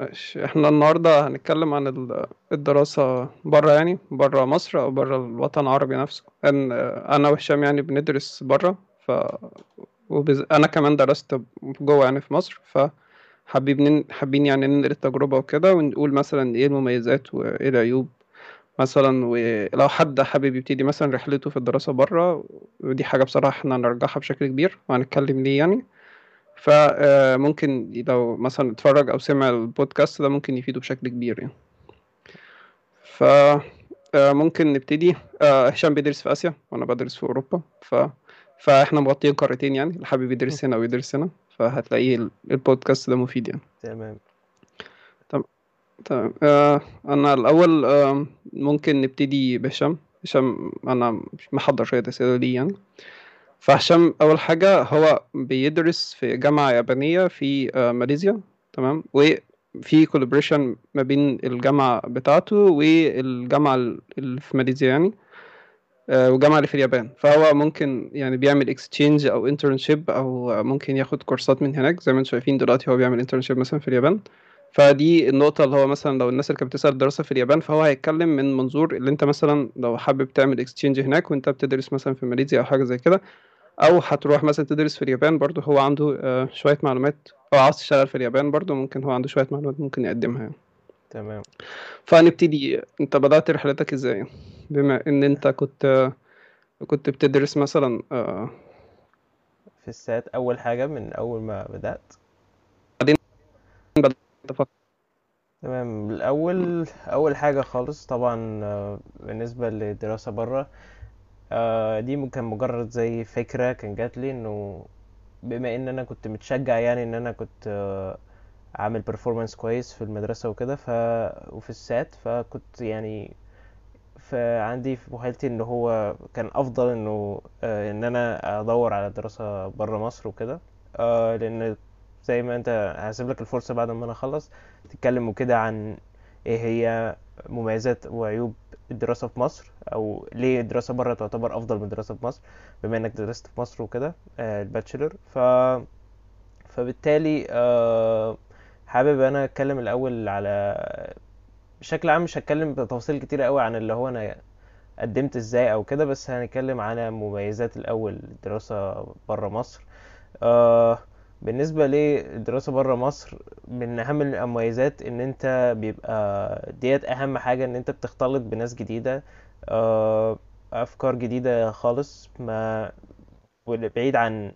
ماشي. إحنا النهاردة هنتكلم عن ال- الدراسة برا يعني برا مصر أو برا الوطن العربي نفسه. أن أنا وهشام يعني بندرس برا ف وبز... أنا كمان درست جوه يعني في مصر فحابين حابين يعني ننقل التجربة وكده ونقول مثلا إيه المميزات وإيه العيوب مثلا ولو حد حابب يبتدي مثلا رحلته في الدراسة برا ودي حاجة بصراحة إحنا نرجحها بشكل كبير وهنتكلم ليه يعني. فممكن لو مثلا اتفرج أو سمع البودكاست ده ممكن يفيده بشكل كبير يعني. ف آه، ممكن نبتدي. آه، هشام بيدرس في آسيا وأنا بدرس في أوروبا. ف... فإحنا مغطيين قارتين يعني. اللي حابب يدرس هنا أو يدرس هنا فهتلاقيه ال- البودكاست ده مفيد يعني. تمام. تمام آه، أنا الأول آه، ممكن نبتدي بهشام. هشام أنا محضر شوية أسئلة ليه يعني. فهشام أول حاجة هو بيدرس في جامعة يابانية في آه، ماليزيا تمام؟ وفي collaboration ما بين الجامعة بتاعته والجامعة اللي في ماليزيا يعني آه، والجامعة اللي في اليابان. فهو ممكن يعني بيعمل exchange أو internship أو ممكن ياخد course ات من هناك. زي ما أنتم شايفين دلوقتي هو بيعمل internship مثلا في اليابان. فدي النقطة اللي هو مثلا لو الناس اللي كانت بتسأل الدراسة في اليابان فهو هيتكلم من منظور اللي انت مثلا لو حابب تعمل اكستشينج هناك وانت بتدرس مثلا في ماليزيا أو حاجة زي كده أو هتروح مثلا تدرس في اليابان برضو هو عنده آه، شوية معلومات أو عاوز تشتغل في اليابان برضو ممكن هو عنده شوية معلومات ممكن يقدمها يعني. تمام. فهنبتدي أنت بدأت رحلتك إزاي؟ بما إن أنت كنت كنت بتدرس مثلا آه، في السات أول حاجة من أول ما بدأت؟ بعدين بدأت تفكر تمام. الأول أول حاجة خالص طبعا آه، بالنسبة للدراسة بره آه، دي كان مجرد زي فكرة كان جات لي إنه بما إن أنا كنت متشجع يعني إن أنا كنت آه، عامل performance كويس في المدرسة وكده ف وفي السات فكنت يعني فعندي في مخيلتي إن هو كان أفضل إنه آه، إن أنا أدور على دراسة برا مصر وكده آه، لأن زي ما أنت هسيب لك الفرصة بعد ما أنا أخلص تتكلم وكده عن إيه هي مميزات وعيوب الدراسة في مصر أو ليه الدراسة برا تعتبر أفضل من الدراسة في مصر بما إنك درست في مصر وكده آه، الباتشلر. ف فبالتالي آه، حابب أنا أتكلم الأول على بشكل عام مش هتكلم بتفاصيل كتيرة قوي عن اللي هو أنا قدمت إزاي أو كده بس هنتكلم على مميزات الأول الدراسة برا مصر. آه بالنسبة للدراسة برا مصر من أهم المميزات إن أنت بيبقى ديت أهم حاجة إن أنت بتختلط بناس جديدة آه أفكار جديدة خالص ما بعيد عن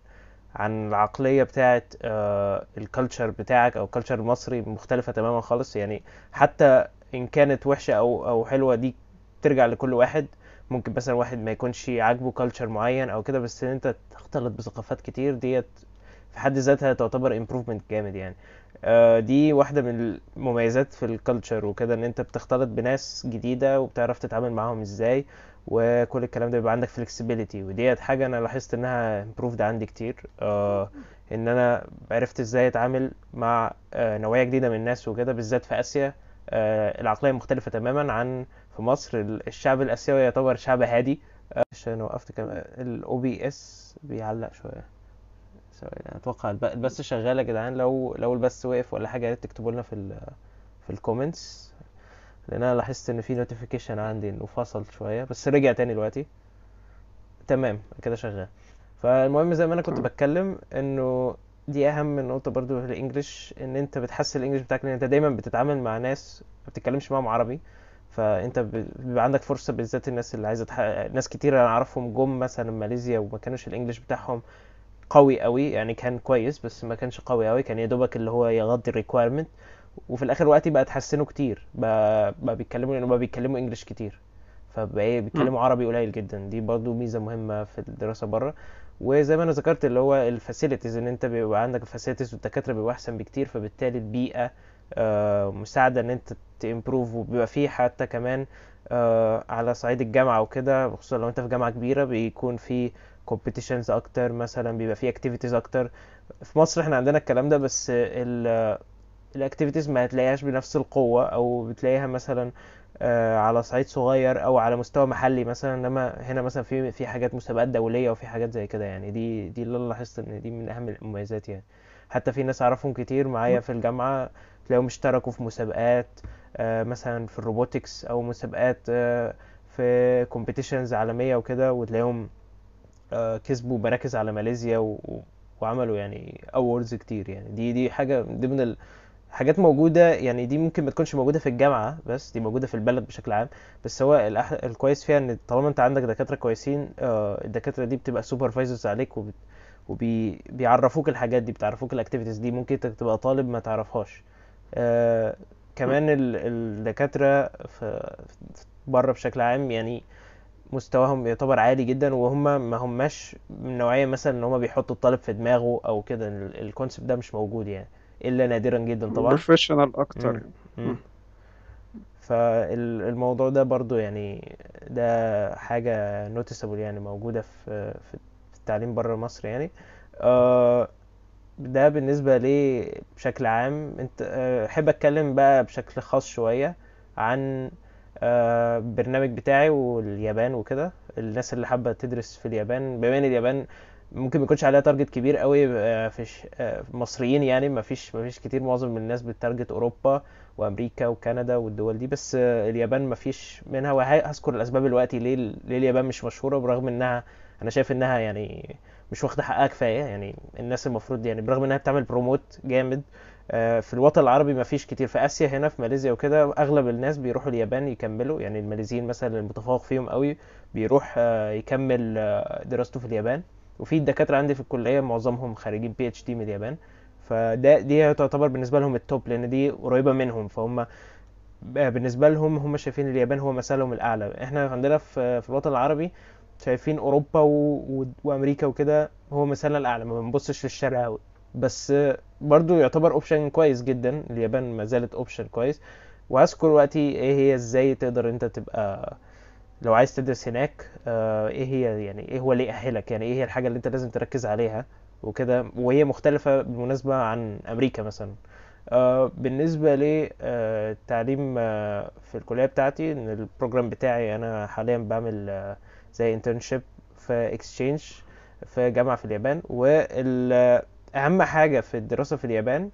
عن العقلية بتاعت آه ال culture بتاعك أو ال culture المصري مختلفة تماما خالص. يعني حتى إن كانت وحشة أو أو حلوة دي ترجع لكل واحد. ممكن مثلا واحد ما يكونش عاجبه culture معين أو كده بس إن أنت تختلط بثقافات كتير ديت في حد ذاتها تعتبر improvement جامد يعني. آه، دي واحدة من المميزات في ال culture وكده إن أنت بتختلط بناس جديدة وبتعرف تتعامل معاهم إزاي وكل الكلام ده بيبقى عندك flexibility. وديت حاجة أنا لاحظت إنها improved عندي كتير. آه، إن أنا عرفت إزاي أتعامل مع آه، نوعية جديدة من الناس وكده بالذات في آسيا. العقلية مختلفة تماما عن في مصر. ال- الشعب الآسيوي يعتبر شعب هادي. عشان وقفت كم ال OBS بيعلق شوية. ثواني، أتوقع الب- البث شغال يا جدعان. لو لو البث وقف ولا حاجة يا ريت تكتبوا لنا في ال في ال comments لأن أنا لاحظت إن في notification عندي إنه فصل شوية بس رجع تاني دلوقتي. تمام كده شغال. فالمهم زي ما أنا كنت بتكلم إنه دي أهم نقطة برضو في الإنجليش إن أنت بتحسن ال English بتاعك لأن أنت دايما بتتعامل مع ناس ما بتتكلمش معاهم عربي. فأنت بيبقى عندك فرصة بالذات الناس اللي عايزة تحقق ناس كتير أنا أعرفهم جم مثلا ماليزيا وما كانوش ال English بتاعهم. قوي قوي يعني كان كويس بس ما كانش قوي قوي كان يا دوبك اللي هو يغطي ال requirement وفي الآخر دلوقتي بقى اتحسنوا كتير بقى, بقى بيتكلموا لأنه بقى بيتكلموا English كتير. فبقى إيه مم. بيتكلموا عربي قليل جدا. دي برضو ميزة مهمة في الدراسة بره. وزي ما أنا ذكرت اللي هو ال facilities إن أنت بيبقى عندك ال facilities والدكاترة بيبقوا أحسن بكتير فبالتالي البيئة آه، مساعدة إن أنت تimprove وبيبقى فيه حتى كمان آه، على صعيد الجامعة وكده خصوصا لو أنت في جامعة كبيرة بيكون في competitions أكتر مثلا بيبقى في activities أكتر. في مصر إحنا عندنا الكلام ده بس ال الاكتيفيتيز ما هتلاقيهاش بنفس القوة أو بتلاقيها مثلا آه، على صعيد صغير أو على مستوى محلي مثلا. إنما هنا مثلا في في حاجات مسابقات دولية وفي حاجات زي كده يعني. دي دي اللي لاحظت إن دي من أهم المميزات يعني. حتى في ناس أعرفهم كتير معايا في الجامعة تلاقيهم اشتركوا في مسابقات آه، مثلا في ال robotics أو مسابقات آه، في competitions عالمية وكده وتلاقيهم كسبوا مراكز على ماليزيا و... وعملوا يعني awards كتير يعني. دي دي حاجة ضمن الحاجات موجودة يعني دي ممكن ما تكونش موجودة في الجامعة بس دي موجودة في البلد بشكل عام. بس هو الأح... الكويس فيها إن طالما أنت عندك دكاترة كويسين آه، الدكاترة دي بتبقى supervisors عليك وبت... وبيعرفوك الحاجات دي بتعرفوك ال activities دي ممكن أنت تبقى طالب ما تعرفهاش. آه، كمان ال- الدكاترة في بره بشكل عام يعني مستواهم يعتبر عالي جدا وهم ما هماش من نوعية مثلا إن هم بيحطوا الطالب في دماغه أو كده. ال concept ده مش موجود يعني إلا نادرا جدا طبعا. professional أكتر. فالموضوع ده برضو يعني ده حاجة noticeable يعني موجودة في في في التعليم بره مصر يعني. آه، ده بالنسبة لي بشكل عام. أنت آه، أحب أتكلم بقى بشكل خاص شوية عن آه، البرنامج بتاعي واليابان وكده. الناس اللي حابة تدرس في اليابان بما إن اليابان ممكن ما يكونش عليها target كبير قوي آه، في ش- آه، مصريين يعني ما فيش ما فيش كتير معظم من الناس بتارجت أوروبا وأمريكا وكندا والدول دي. بس آه، اليابان ما فيش منها. وهذكر الأسباب دلوقتي ليه ليه اليابان مش مشهورة برغم إنها أنا شايف إنها يعني مش واخدة حقها كفاية. يعني الناس المفروض يعني برغم إنها بتعمل promote جامد آه، في الوطن العربي ما فيش كتير. في آسيا هنا في ماليزيا وكده أغلب الناس بيروحوا اليابان يكملوا. يعني الماليزيين مثلا المتفوق فيهم قوي بيروح آه، يكمل آه، دراسته في اليابان. وفي الدكاترة عندي في الكلية معظمهم خارجين PhD من اليابان. فده دي تعتبر بالنسبة لهم ال top لأن دي قريبة منهم. فهم بالنسبة لهم هم شايفين اليابان هو مثلهم الأعلى. إحنا عندنا في في الوطن العربي شايفين أوروبا و... و... وأمريكا وكده هو مثلنا الأعلى. ما بنبصش للشرق قوي بس برضو يعتبر option كويس جدا. اليابان ما زالت option كويس. وهذكر وقتي إيه هي إزاي تقدر أنت تبقى لو عايز تدرس هناك آه، إيه هي يعني إيه هو اللي يأهلك؟ يعني إيه هي الحاجة اللي أنت لازم تركز عليها وكده. وهي مختلفة بالمناسبة عن أمريكا مثلا. آه، بالنسبة للتعليم في الكلية بتاعتي إن ال program بتاعي أنا حاليا بعمل آه، زي internship في exchange في جامعة في اليابان. واهم حاجة في الدراسة في اليابان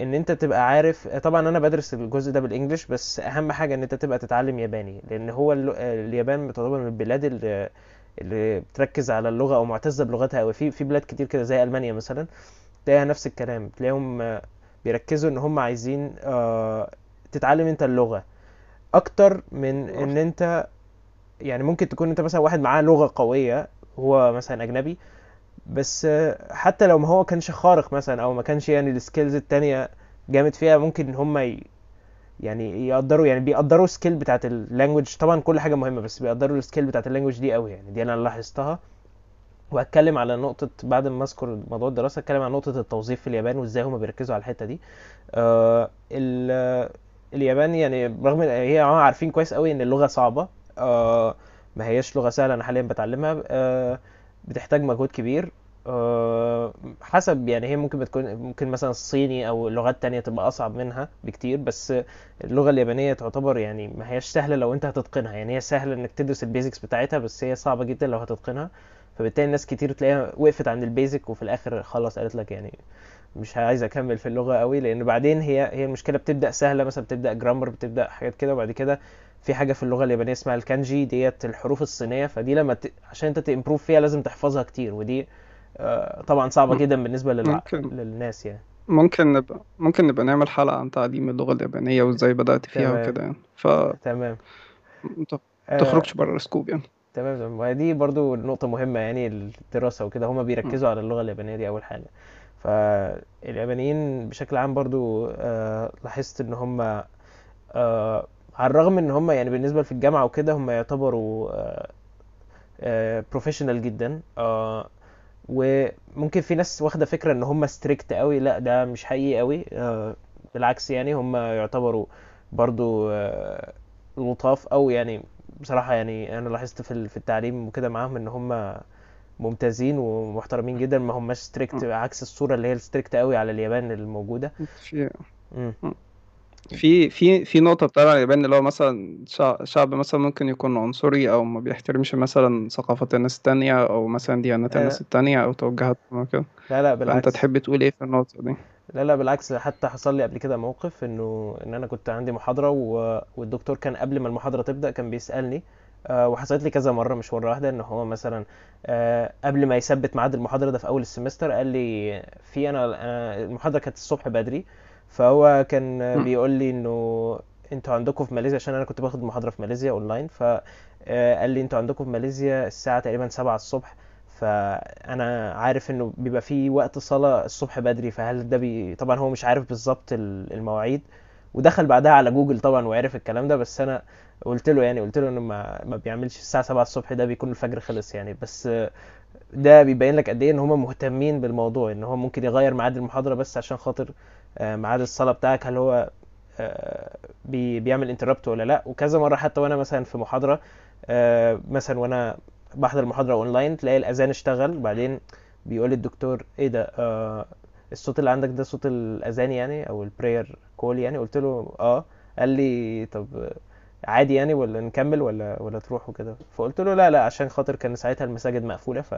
إن أنت تبقى عارف طبعا أنا بدرس الجزء ده بال English بس أهم حاجة إن أنت تبقى تتعلم ياباني لأن هو اليابان تعتبر من البلاد اللي اللي بتركز على اللغة أو معتزة بلغتها قوي في في بلاد كتير كده زي ألمانيا مثلا تلاقيها نفس الكلام تلاقيهم بيركزوا إن هم عايزين آه، تتعلم أنت اللغة. أكتر من إن أنت يعني ممكن تكون أنت مثلا واحد معاه لغة قوية هو مثلا أجنبي بس آه، حتى لو ما هو كانش خارق مثلا أو ما كانش يعني ال skills التانية جامد فيها ممكن هم ي... يعني يقدروا يعني بيقدروا ال skill بتاعت ال language طبعا كل حاجة مهمة بس بيقدروا ال skill بتاعت ال language دي قوي يعني. دي أنا لاحظتها. وهتكلم على نقطة بعد ما أذكر موضوع الدراسة هتكلم عن نقطة التوظيف في اليابان وإزاي هما بيركزوا على الحتة دي. آه ال... اليابان يعني رغم هي آه عارفين كويس قوي إن اللغة صعبة. آه ما هياش لغة سهلة أنا حاليا بتعلمها. آه بتحتاج مجهود كبير آه حسب يعني هي ممكن بتكون ممكن مثلا الصيني أو لغات تانية تبقى أصعب منها بكتير بس اللغة اليابانية تعتبر يعني ما هياش سهلة لو أنت هتتقنها. يعني هي سهلة إنك تدرس ال basics بتاعتها بس هي صعبة جدا لو هتتقنها. فبالتالي ناس كتير تلاقيها وقفت عند ال basic وفي الآخر خلاص قالت لك يعني مش عايز أكمل في اللغة قوي لأن بعدين هي هي المشكلة بتبدأ سهلة مثلا بتبدأ grammar بتبدأ حاجات كده وبعد كده في حاجة في اللغة اليابانية اسمها الكانجي ديت الحروف الصينية فدي لما ت... عشان انت ت improve فيها لازم تحفظها كتير ودي آه، طبعا صعبة م- جدا بالنسبة للع... ممكن. للناس يعني. ممكن نبقى ممكن نبقى نعمل حلقة عن تعليم اللغة اليابانية وازاي بدأت فيها تمام. وكده يعني. فما تمام. آه، تخرجش بره ال scope يعني. تمام تمام. ودي برضو نقطة مهمة يعني الدراسة وكده. هما م. بيركزوا على اللغة اليابانية دي أول حاجة. فاليابانيين بشكل عام برضو آه، لاحظت إن هما آه، على الرغم إن هما يعني بالنسبة في الجامعة وكده هما يعتبروا professional جدا. آه، وممكن في ناس واخدة فكرة إن هما strict قوي لا ده مش حقيقي قوي. آه، بالعكس يعني هما يعتبروا برضو آه، لطاف أو يعني بصراحة يعني أنا لاحظت في ال- في التعليم وكده معاهم إن هم ممتازين ومحترمين جدا ما هماش strict. عكس الصورة اللي هي ال strict قوي على اليابان الموجودة. في. في في نقطة بتاع اليابان اللي هو مثلا شع- شعب مثلا ممكن يكون عنصري أو ما بيحترمش مثلا ثقافة الناس التانية أو مثلا ديانات آه الناس التانية أو توجهاتهم وكده لا لا بالعكس تحب تقول إيه في النقطة دي؟ لا لا بالعكس حتى حصل لي قبل كده موقف إنه إن أنا كنت عندي محاضرة و... والدكتور كان قبل ما المحاضرة تبدأ كان بيسألني آه، وحصلت لي كذا مرة مش مرة واحدة إن هو مثلا آه، قبل ما يثبت ميعاد المحاضرة ده في أول ال semester قال لي في أنا أنا- المحاضرة كانت الصبح بدري فهو كان آه، بيقول لي إنه أنتوا عندكم في ماليزيا عشان أنا كنت باخد محاضرة في ماليزيا أونلاين فقال لي أنتوا عندكم في ماليزيا الساعة تقريبا 7 الصبح فأنا عارف إنه بيبقى في وقت صلاة الصبح بدري فهل ده بي... طبعا هو مش عارف بالظبط ال- المواعيد ودخل بعدها على جوجل طبعا وعرف الكلام ده بس أنا قلت له يعني قلت له إنه ما, ما بيعملش الساعة 7 الصبح ده بيكون الفجر خلص يعني بس ده بيبين لك قد إيه إن هم مهتمين بالموضوع إن هو ممكن يغير ميعاد المحاضرة بس عشان خاطر آه، ميعاد الصلاة بتاعك هل هو آه، بي بيعمل interrupt ولا لأ؟ وكذا مرة حتى وأنا مثلا في محاضرة آه، مثلا وأنا بحضر المحاضرة اونلاين تلاقي الأذان اشتغل بعدين بيقول الدكتور إيه ده آه الصوت اللي عندك ده صوت الأذان يعني أو البراير كول يعني؟ قلت له آه. قال لي طب عادي يعني ولا نكمل ولا ولا تروح وكده؟ فقلت له لا لا عشان خاطر كان ساعتها المساجد مقفولة ف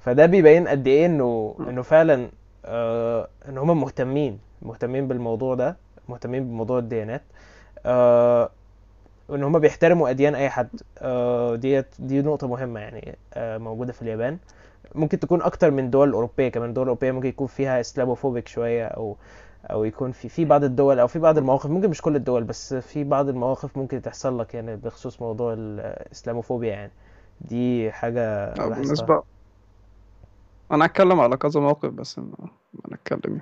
فده بيبين قد إيه إنه إنه فعلا آه إن هم مهتمين مهتمين بالموضوع ده مهتمين بموضوع الديانات. آه وان هم بيحترموا أديان أي حد. آه ديت دي نقطة مهمة يعني آه موجودة في اليابان. ممكن تكون أكتر من دول أوروبية كمان. الدول الاوروبيه ممكن يكون فيها إسلاموفوبيك شوية أو أو يكون في في بعض الدول أو في بعض المواقف ممكن مش كل الدول بس في بعض المواقف ممكن تحصل لك يعني بخصوص موضوع الإسلاموفوبيا يعني. دي حاجة آه، لاحظتها. بالنسبة أنا هتكلم على كذا موقف بس ما نتكلم.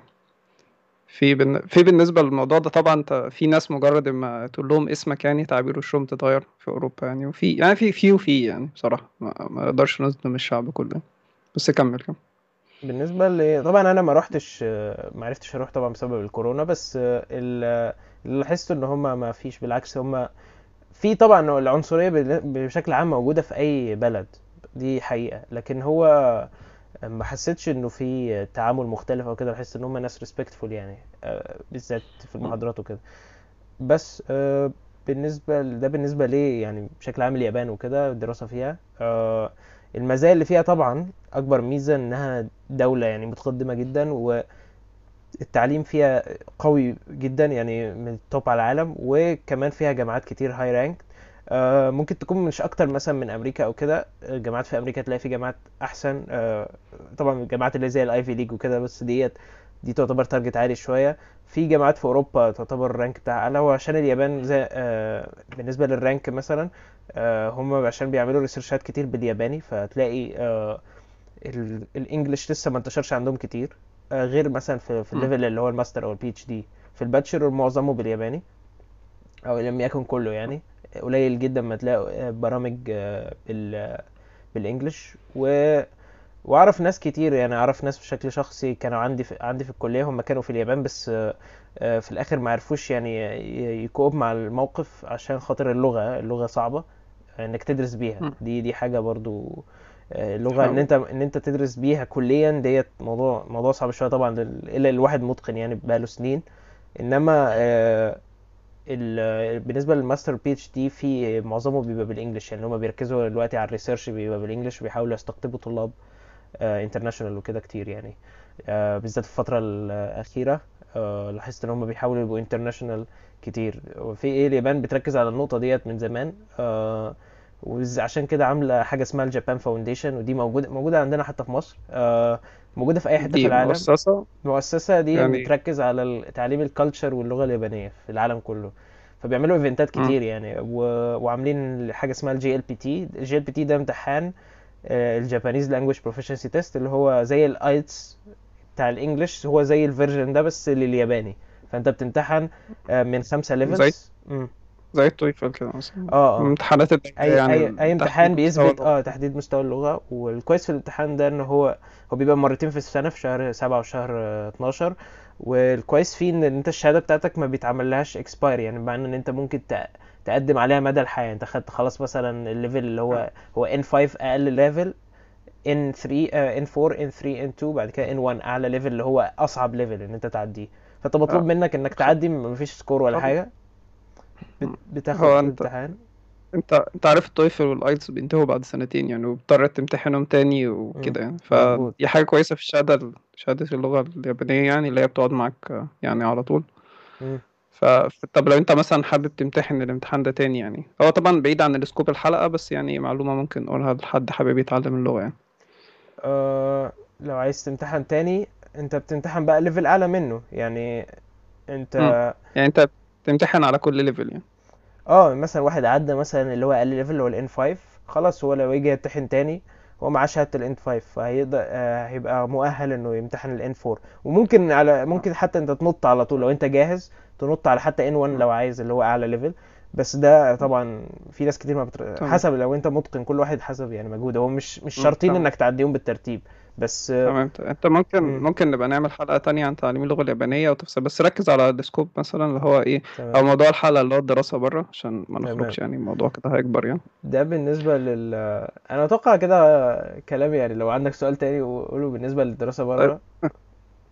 في بالن... في بالنسبة للموضوع ده طبعا انت في ناس مجرد ما تقول لهم اسمك يعني تعبير وشهم تتغير في أوروبا يعني وفي يعني في في وفي يعني بصراحة ما نقدرش نظلم الشعب كله بس كمل كمل. بالنسبة ل طبعا أنا ما روحتش ما عرفتش أروح طبعا بسبب الكورونا بس ال- اللي لاحظته إن هم ما فيش بالعكس هم في طبعا العنصرية بشكل عام موجودة في أي بلد دي حقيقة. لكن هو ما حسيتش انه في تعامل مختلف أو كده بحس ان هم ناس ريسبكتفول يعني آه، بالذات في المحاضرات وكده. بس آه، بالنسبة ل- ده بالنسبة ليه يعني بشكل عام اليابان وكده الدراسة فيها. آه، المزايا اللي فيها طبعا أكبر ميزة إنها دولة يعني متقدمة جدا والتعليم فيها قوي جدا يعني من ال top على العالم وكمان فيها جامعات كتير high rank ممكن تكون مش أكتر مثلا من أمريكا أو كده. الجامعات في أمريكا تلاقي في جامعات أحسن. آه، طبعا الجامعات اللي زي ال Ivy League وكده بس ديت دي تعتبر target عالي شوية. في جامعات في أوروبا تعتبر ال rank بتاعها أعلى وعشان اليابان زي آه، بالنسبة للرانك مثلا آه، هم عشان بيعملوا researchات كتير بالياباني فتلاقي آه، ال- ال English لسه ما انتشرش عندهم كتير. آه، غير مثلا في في. ال level اللي هو الماستر أو ال PhD في ال bachelor معظمه بالياباني أو لم يكن كله يعني. قليل جدا ما تلاقي برامج آه، بال بال English و وأعرف ناس كتير يعني أعرف ناس بشكل شخصي كانوا عندي في عندي في الكلية هم كانوا في اليابان بس آه، آه، في الآخر ما عرفوش يعني ي cope مع الموقف عشان خاطر اللغة اللغة صعبة إنك تدرس بيها. دي دي حاجة برضو اللغة إن أنت إن أنت تدرس بيها كليا ديت موضوع موضوع صعب شوية طبعا إلا الواحد متقن يعني بقاله سنين. إنما بالنسبة لل master PhD في معظمه بيبقى بال English يعني هم بيركزوا دلوقتي على ال research بيبقى بال English وبيحاولوا يستقطبوا طلاب international وكده كتير يعني. آه، بالذات في الفترة الأخيرة آه، لاحظت إن هم بيحاولوا يبقوا international كتير. وفي إيه اليابان بتركز على النقطة ديت من زمان آه، وعشان كده عاملة حاجة اسمها ال Japan Foundation ودي موجوده موجودة عندنا حتى في مصر آه، موجودة في أي حتة في العالم. مؤسسة؟ المؤسسة دي يعني بتركز على تعليم ال culture واللغة اليابانية في العالم كله. فبيعملوا eventات. كتير يعني و... وعاملين حاجة اسمها الجي ال بي تي الجي ال بي تي ده امتحان ال Japanese Language Proficiency Test اللي هو زي ال IELTS بتاع ال English هو زي ال version ده بس للياباني. فأنت بتمتحن آه، من خمسة levels زي ال TOEFL كده مثلا. آه آه. امتحانات اي يعني اي امتحان بيثبت آه تحديد مستوى اللغة. والكويس في الامتحان ده إن هو هو بيبقى مرتين في السنة في شهر سبعة وشهر آه، 12 والكويس فيه إن أنت الشهادة بتاعتك ما بيتعملهاش expire يعني بمعنى إن أنت ممكن تق- تقدم عليها مدى الحياة. أنت خدت خلاص مثلا ال level اللي هو هو N5 أقل level N3 آه، N4 N3 N2 بعد كده N1 أعلى level اللي هو أصعب level إن أنت تعديه. فأنت مطلوب آه. منك إنك تعدي مفيش score ولا حاجة. بتاخد هو انت الامتحان؟ انت أنت عارف ال TOEFL وال IELTS بينتهوا بعد سنتين يعني وبتضطر تمتحنهم تاني مم. وكده يعني فدي حاجة كويسة في الشهادة شهادة اللغة اليابانية يعني اللي هي بتقعد معاك يعني على طول. مم. ف طب لو أنت مثلا حابب تمتحن الامتحان ده تاني يعني. هو طبعا بعيد عن ال scope الحلقة بس يعني معلومة ممكن نقولها لحد حابب يتعلم اللغة يعني. آه لو عايز تمتحن تاني أنت بتمتحن بقى level أعلى منه يعني. أنت امم يعني أنت بتمتحن على كل level يعني. آه مثلا واحد عدى مثلا اللي هو أقل level اللي هو ال N5 خلاص هو لو يجي يمتحن تاني هو معاه شهادة ال N5 فهيقدر آه هيبقى مؤهل إنه يمتحن ال N4 وممكن على ممكن حتى أنت تنط على طول لو أنت جاهز تنط على حتى N1 لو عايز اللي هو أعلى level بس ده طبعا في ناس كتير ما بتر... حسب لو أنت متقن كل واحد حسب يعني مجهوده. هو مش مش. شرطين إنك تعديهم بالترتيب. بس آه، تمام. انت ممكن مم. ممكن نبقى نعمل حلقة تانية عن تعليم اللغة اليابانية وتفصيل بس ركز على ال scope مثلا اللي هو إيه أو تمام موضوع الحلقة اللي هو الدراسة بره عشان ما نخرجش يعني الموضوع كده هيكبر يعني. ده بالنسبة لل أنا أتوقع كده كلام يعني. لو عندك سؤال تاني قوله بالنسبة للدراسة طيب. بره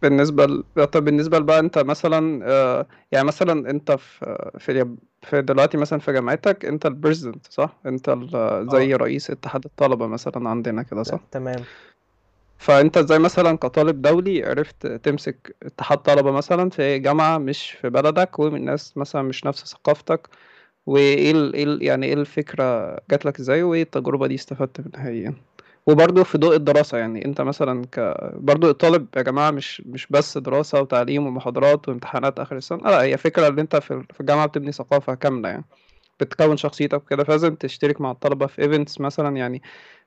بالنسبة ل... طب بالنسبة بقى أنت مثلا آه، يعني مثلا أنت في في. في دلوقتي مثلا في جامعتك أنت البريزيدنت صح؟ أنت ال... آه. زي رئيس اتحاد الطلبة مثلا عندنا كده صح؟ تمام. فأنت إزاي مثلا كطالب دولي عرفت تمسك اتحاد طلبة مثلا في جامعة مش في بلدك ومن ناس مثلا مش نفس ثقافتك؟ وإيه ال... إيه ال... يعني إيه الفكرة جات لك إزاي؟ وإيه التجربة دي استفدت منها يعني؟ وبرضه في ضوء الدراسة يعني أنت مثلا ك برضه الطالب يا جماعة مش مش بس دراسة وتعليم ومحاضرات وامتحانات آخر السنة لأ هي فكرة أنت في في الجامعة بتبني ثقافة كاملة يعني. بتكون شخصيتك وكده فلازم تشترك مع الطلبة في events مثلا يعني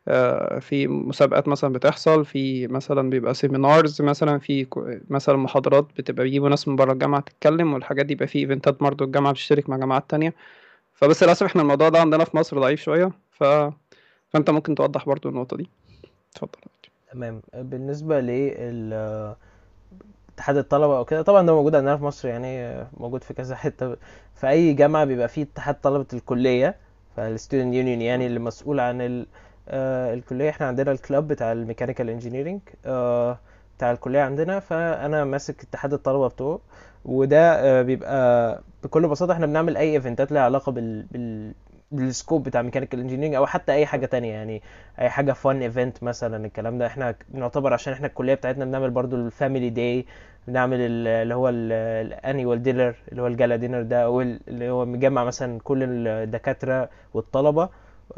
آه، في مسابقات مثلا بتحصل في مثلا بيبقى seminars مثلا في مثلا محاضرات بتبقى بيجيبوا ناس من بره الجامعة تتكلم والحاجات دي يبقى في eventات برضه الجامعة بتشترك مع جامعات تانية. فبس للأسف إحنا الموضوع ده عندنا في مصر ضعيف شوية ف... فأنت ممكن توضح برضه النقطة دي. اتفضل. تمام. بالنسبة لل اتحاد الطلبة أو كده طبعا ده موجود عندنا في مصر يعني موجود في كذا حتة. في أي جامعة بيبقى فيه اتحاد طلبة الكلية فال student union يعني اللي مسؤول عن ال... آه الكلية. إحنا عندنا ال club بتاع ال mechanical engineering آه بتاع الكلية عندنا. فأنا ماسك اتحاد الطلبة بتوعه وده آه بيبقى بكل بساطة إحنا بنعمل أي eventات لها علاقة بال... بال... بال scope بتاع mechanical engineering أو حتى أي حاجة تانية يعني أي حاجة fun event مثلا الكلام ده. إحنا نعتبر عشان إحنا الكلية بتاعتنا بنعمل برضو ال family day بنعمل ال- اللي هو ال annual dinner اللي هو ال gala dinner ده أو ال- اللي هو مجمع مثلا كل الدكاترة والطلبة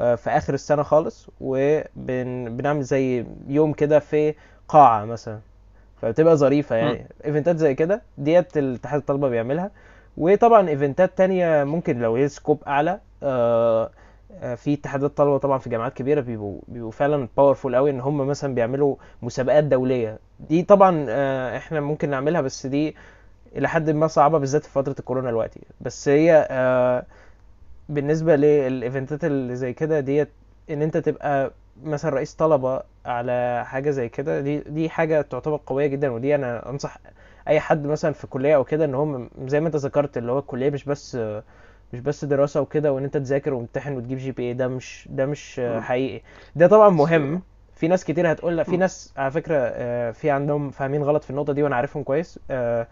آه، في آخر السنة خالص. وبنعمل زي يوم كده في قاعة مثلا. فبتبقى ظريفة. يعني. eventات زي كده ديت الاتحاد الطلبة بيعملها. وطبعا eventات تانية ممكن لو هي scope أعلى في اتحادات طلبة طبعا في جامعات كبيرة بيبقوا بيبقوا فعلا powerful قوي إن هم مثلا بيعملوا مسابقات دولية. دي طبعا آه، إحنا ممكن نعملها بس دي إلى حد ما صعبة بالذات في فترة الكورونا دلوقتي. بس هي آه، بالنسبة لل eventات اللي زي كده ديت إن أنت تبقى مثلا رئيس طلبة على حاجة زي كده دي دي حاجة تعتبر قوية جدا. ودي أنا أنصح أي حد مثلا في كلية أو كده إن هم زي ما أنت ذكرت اللي هو الكلية مش بس مش بس دراسة وكده وإن أنت تذاكر وتمتحن وتجيب GPA ده مش ده مش. حقيقي. ده طبعا مهم. في ناس كتير هتقول لا في. ناس على فكرة آه، في عندهم فاهمين غلط في النقطة دي وأنا عارفهم كويس. آه،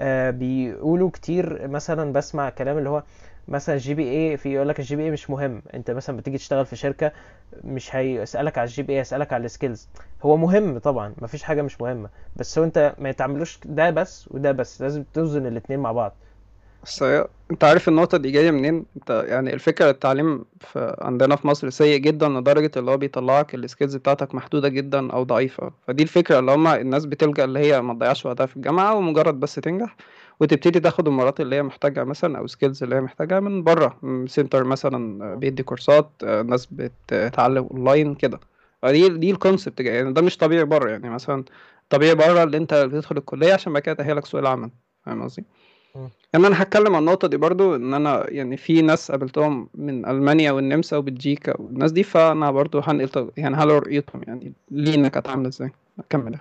آه، بيقولوا كتير مثلا بسمع كلام اللي هو مثلا ال GPA في يقول لك ال GPA مش مهم. أنت مثلا بتيجي تشتغل في شركة مش هيسالك على ال GPA هيسالك على ال skills هو مهم طبعا مفيش حاجة مش مهمة. بس هو أنت ما يتعملوش ده بس وده بس. لازم توزن الاتنين مع بعض. بس هي- انت عارف النقطة دي جاية منين؟ انت يعني الفكرة التعليم في عندنا في مصر سيء جدا لدرجة اللي هو بيطلعك ال skills بتاعتك محدودة جدا أو ضعيفة. فدي الفكرة اللي هما الناس بتلجأ اللي هي ما تضيعش وقتها في الجامعة ومجرد بس تنجح وتبتدي تاخد المهارات اللي هي محتاجها مثلا أو skills اللي هي محتاجها من بره. من center مثلا بيدي كورسات ناس بتتعلم اونلاين كده. دي دي ال concept يعني ده مش طبيعي بره. يعني مثلا طبيعي بره اللي انت بتدخل الكلية عشان بعد كده تأهلك سوق العمل. فاهم قصدي؟ مم. يعني أنا هتكلم عن النقطة دي برضو إن أنا يعني في ناس قابلتهم من ألمانيا والنمسا وبلجيكا والناس دي فأنا برضو هنقل يعني هل رؤيتهم يعني لينا كانت عاملة إزاي؟ أكمل.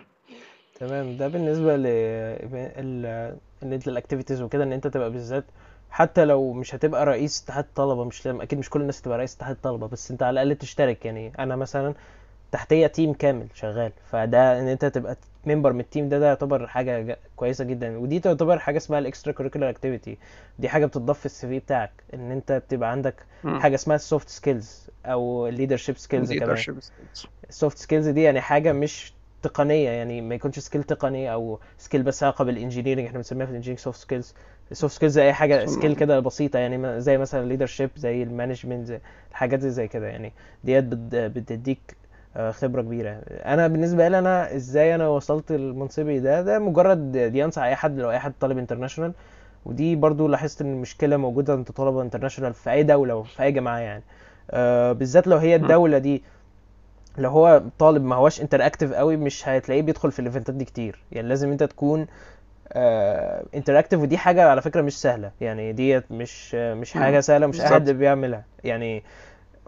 تمام. ده بالنسبة ل ال- ان انت ال activities وكده إن أنت تبقى بالذات حتى لو مش هتبقى رئيس اتحاد طلبة مش لازم أكيد مش كل الناس تبقى رئيس اتحاد طلبة بس أنت على الأقل تشترك. يعني أنا مثلا تحتيا team كامل شغال فده إن أنت تبقى member من ال team ده ده يعتبر حاجة كويسة جدا. ودي تعتبر حاجة اسمها ال extracurricular activity دي حاجة بتضاف في ال CV بتاعك إن أنت بتبقى عندك. حاجة اسمها ال soft skills أو ال leadership skills كمان. ال soft skills دي يعني حاجة مش تقنية يعني ما يكونش skill تقني أو skill بس علاقة بال engineering إحنا بنسميها في ال engineering soft skills ال soft skills أي حاجة skill كده بسيطة يعني زي مثلا ال leadership زي ال management زي الحاجات زي زي كده يعني. ديت بت- بتديك خبرة كبيرة. أنا بالنسبة لي أنا إزاي أنا وصلت لمنصبي ده ده مجرد دي انصح أي حد لو أي حد طالب international ودي برضو لاحظت إن المشكلة موجودة عند طلبة international في أي دولة وفي أي جامعه يعني. آه، بالذات لو هي. الدولة دي لو هو طالب ما هوش interactive قوي مش هتلاقيه بيدخل في ال event ات دي كتير. يعني لازم أنت تكون interactive ودي حاجة على فكرة مش سهلة. يعني ديت مش آه، مش حاجة. سهلة مش أي حد بيعملها. يعني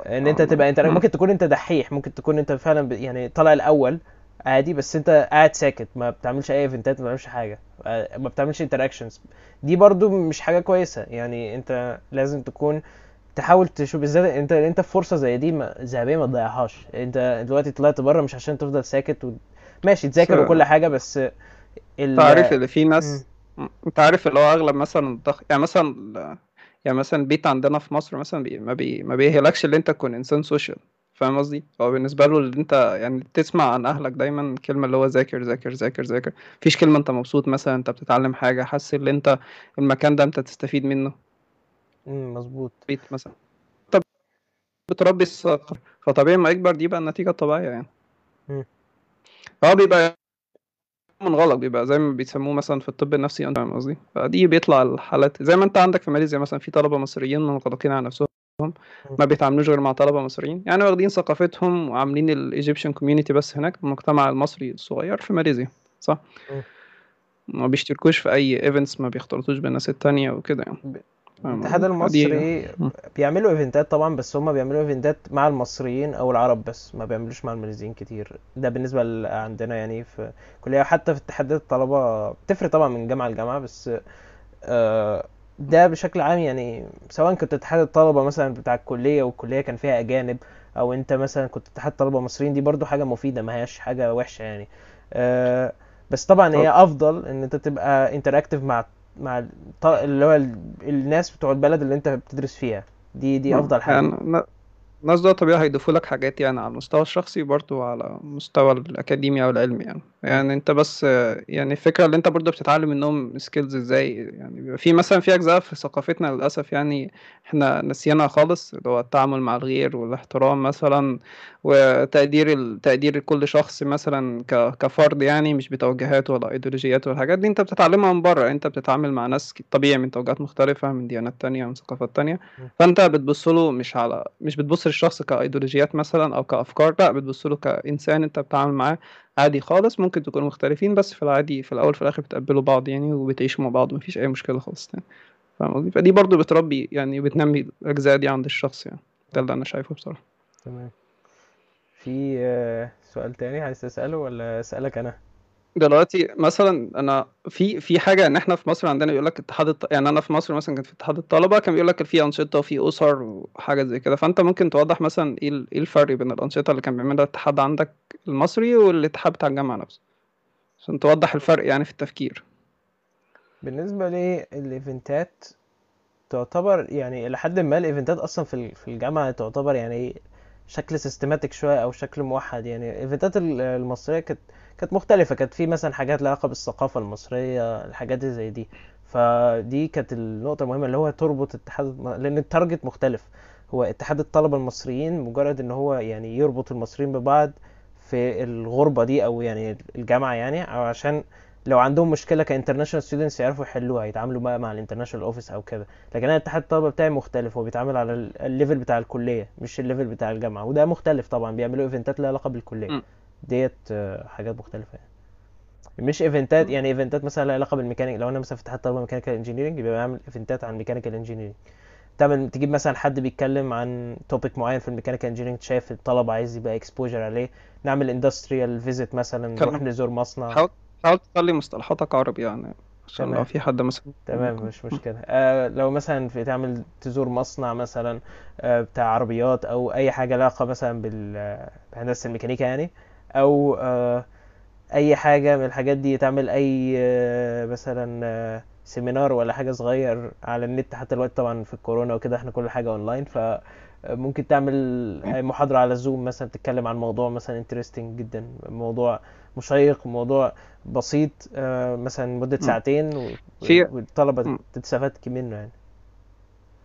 إن أنت تبقى أنت مم. ممكن تكون أنت دحيح ممكن تكون أنت فعلا. يعني طالع الأول عادي بس أنت قاعد ساكت ما بتعملش أي event ات ما بتعملش حاجة آه، ما بتعملش interactions دي برضو مش حاجة كويسة يعني أنت لازم تكون تحاول تشوف بالذات أنت أنت في فرصة زي دي ذهبيه ما تضيعهاش أنت دلوقتي طلعت بره مش عشان تفضل ساكت و... ماشي تذاكر وكل حاجة بس انت عارف ال اللي في. ناس انت عارف اللي هو أغلب مثلا الضغط يعني مثلا يعني مثلا البيت عندنا في مصر مثلا بي... ما بي... ما بيهلكش اللي انت تكون إنسان social فاهم قصدي؟ هو بالنسبة له اللي انت يعني تسمع عن أهلك دايما كلمة اللي هو ذاكر ذاكر ذاكر ذاكر. مفيش كلمة أنت مبسوط مثلا أنت بتتعلم حاجة حاسس ان انت المكان ده أنت تستفيد منه. مم، مظبوط. بيت مثلا. انت بتربي الثقافه فطبيعي ما يكبر دي بقى النتيجة الطبيعية يعني. مم. هو بيبقى من غلط بيبقى زي ما بيسموه مثلا في الطب النفسي انت فاهم قصدي؟ فدي بيطلع الحالات. زي ما انت عندك في ماليزيا مثلا في طلبة مصريين منغلقين على نفسهم. ما بيتعاملوش غير مع طلبة مصريين. يعني واخدين ثقافتهم وعاملين ال Egyptian community بس هناك المجتمع المصري الصغير في ماليزيا صح. ما بيشتركوش في أي events ما بيختلطوش بالناس التانية وكده يعني. الاتحاد المصري. بيعملوا event ات طبعا بس هم بيعملوا event ات مع المصريين أو العرب بس ما بيعملوش مع الماليزيين كتير ده بالنسبة ل- عندنا يعني في كلية حتى في اتحادات الطلبة بتفرق طبعا من جامعة لجامعة بس آه، ده بشكل عام يعني سواء كنت اتحاد الطلبة مثلا بتاع الكلية والكلية كان فيها أجانب أو أنت مثلا كنت اتحاد طلبة مصريين دي برضو حاجة مفيدة ما هياش حاجة وحشة يعني آه، بس طبعا هي أفضل إن أنت تبقى interactive مع مع اللي هو ال- الناس بتوع البلد اللي انت بتدرس فيها دي دي. أفضل حاجة يعني الناس ده طبيعي هيضيفوا لك حاجات يعني على المستوى الشخصي برضو على المستوى الأكاديمي أو العلمي يعني. يعني أنت بس يعني الفكرة اللي أنت برضو بتتعلم منهم skills إزاي يعني بيبقى في مثلا في أجزاء في ثقافتنا للأسف يعني إحنا نسينا خالص اللي هو التعامل مع الغير والاحترام مثلا وتقدير ال... تقدير كل شخص مثلا ك... كفرد يعني مش بتوجهات ولا أيديولوجيات ولا الحاجات دي أنت بتتعلمها من بره. أنت بتتعامل مع ناس طبيعي من توجهات مختلفة من ديانات تانية من ثقافات تانية. فانت بتبص له مش على مش بتبص للشخص كإيديولوجيات مثلا أو كأفكار لا بتبص له كإنسان انت بتتعامل معاه عادي خالص. ممكن تكونوا مختلفين بس في العادي في الأول في الآخر بتقبلوا بعض يعني وبتعيشوا مع بعض ومفيش أي مشكلة خالص يعني. فاهم قصدي؟ فدي برضو بتربي يعني بتنمي الأجزاء دي عند الشخص يعني. ده اللي أنا شايفه بصراحة. تمام. في آه، سؤال تاني عايز تسأله ولا أسألك أنا؟ دلوقتي مثلا أنا في في حاجة إن إحنا في مصر عندنا يقول لك اتحاد الط... يعني أنا في مصر مثلا كنت في اتحاد الطلبة كان بيقول لك في أنشطة وفي أسر وحاجة زي كده. فأنت ممكن توضح مثلا إيه ال- إيه الفرق بين الأنشطة اللي كان بيعملها الاتحاد عندك المصري والاتحاد بتاع الجامعة نفسه؟ عشان توضح الفرق يعني في التفكير. بالنسبة لي الإيفنتات تعتبر يعني إلى حد ما ال event ات أصلا في في الجامعة تعتبر يعني شكل systematic شوية أو شكل موحد. يعني ال event ات ال- المصرية كانت كانت مختلفة. كانت في مثلا حاجات لها علاقة بالثقافة المصرية الحاجات اللي زي دي. فدي كانت النقطة المهمة اللي هو تربط اتحاد لأن ال target مختلف. هو اتحاد الطلبة المصريين مجرد إن هو يعني يربط المصريين ببعض في الغربة دي أو يعني الجامعة يعني أو عشان لو عندهم مشكلة ك international students يعرفوا يحلوها يتعاملوا بقى مع ال international office أو كده. لكن أنا اتحاد الطلبة بتاعي مختلف هو بيتعامل على ال- ال level بتاع الكلية مش ال level بتاع الجامعة. وده مختلف طبعا بيعملوا event ات لها علاقة بالكلية. ديت آه، حاجات مختلفة يعني. مش event ات. يعني event ات مثلا لها علاقة بالميكانيك لو أنا مثلا في اتحاد طلبة mechanical engineering يبقى بعمل event ات عن mechanical engineering تعمل تجيب مثلا حد بيتكلم عن topic معين في ال mechanical engineering شايف الطلبة عايز يبقى exposure عليه. نعمل industrial visit مثلا نروح نزور مصنع. حاول حاول تخلي مصطلحاتك عربي يعني عشان لو تمام. في حد مثلا تمام مش مشكلة. آه لو مثلا في تعمل تزور مصنع مثلا آه بتاع عربيات أو أي حاجة علاقة مثلا بال- بهندسة الميكانيكا يعني أو آه أي حاجة من الحاجات دي تعمل أي آه، مثلا آه، seminar ولا حاجة صغير على النت حتى الوقت طبعا في الكورونا وكده إحنا كل حاجة أونلاين فممكن تعمل محاضرة على زوم مثلا تتكلم عن موضوع مثلا interesting جدا موضوع مشيق موضوع بسيط آه، مثلا مده. ساعتين والطلبة تستفاد منه يعني.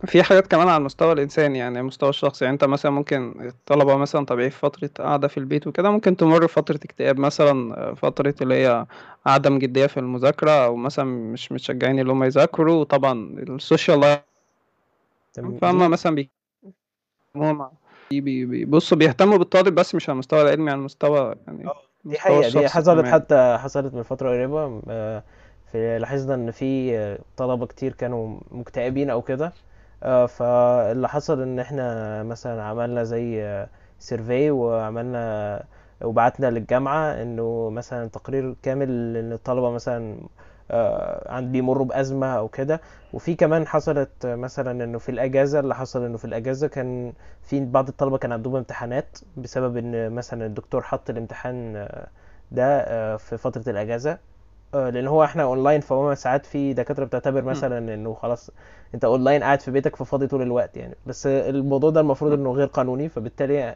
في حاجات كمان على المستوى الإنساني يعني المستوى الشخصي. يعني أنت مثلا ممكن الطلبة مثلا طبيعي في فترة قاعدة في البيت وكده ممكن تمر بفترة اكتئاب مثلا فترة اللي هي عدم جدية في المذاكرة أو مثلا مش متشجعين اللي هم يذاكروا. وطبعا ال social life فهم مثلا بي- بيبصوا بيهتموا بالطالب بس مش على المستوى العلمي على المستوى يعني آه. دي حقيقة دي حصلت كمان حتى حصلت من فترة قريبة آه، في لاحظنا إن في آه، طلبة كتير كانوا مكتئبين أو كده. آه، فاللي حصل إن إحنا مثلا عملنا زي سيرفي وعملنا وبعتنا للجامعة إنه مثلا تقرير كامل إن الطلبة مثلا آه، عند بيمروا بأزمة أو كده وفي كمان حصلت مثلا إنه في الأجازة اللي حصل إنه في الأجازة كان في بعض الطلبة كان عندهم امتحانات بسبب إن مثلا الدكتور حط الامتحان آه، ده آه، في فترة الأجازة آه، لأن هو إحنا اونلاين فهو ساعات في دكاترة بتعتبر. مثلا إنه خلاص أنت اونلاين قاعد في بيتك ففاضي طول الوقت يعني بس الموضوع ده المفروض. إنه غير قانوني فبالتالي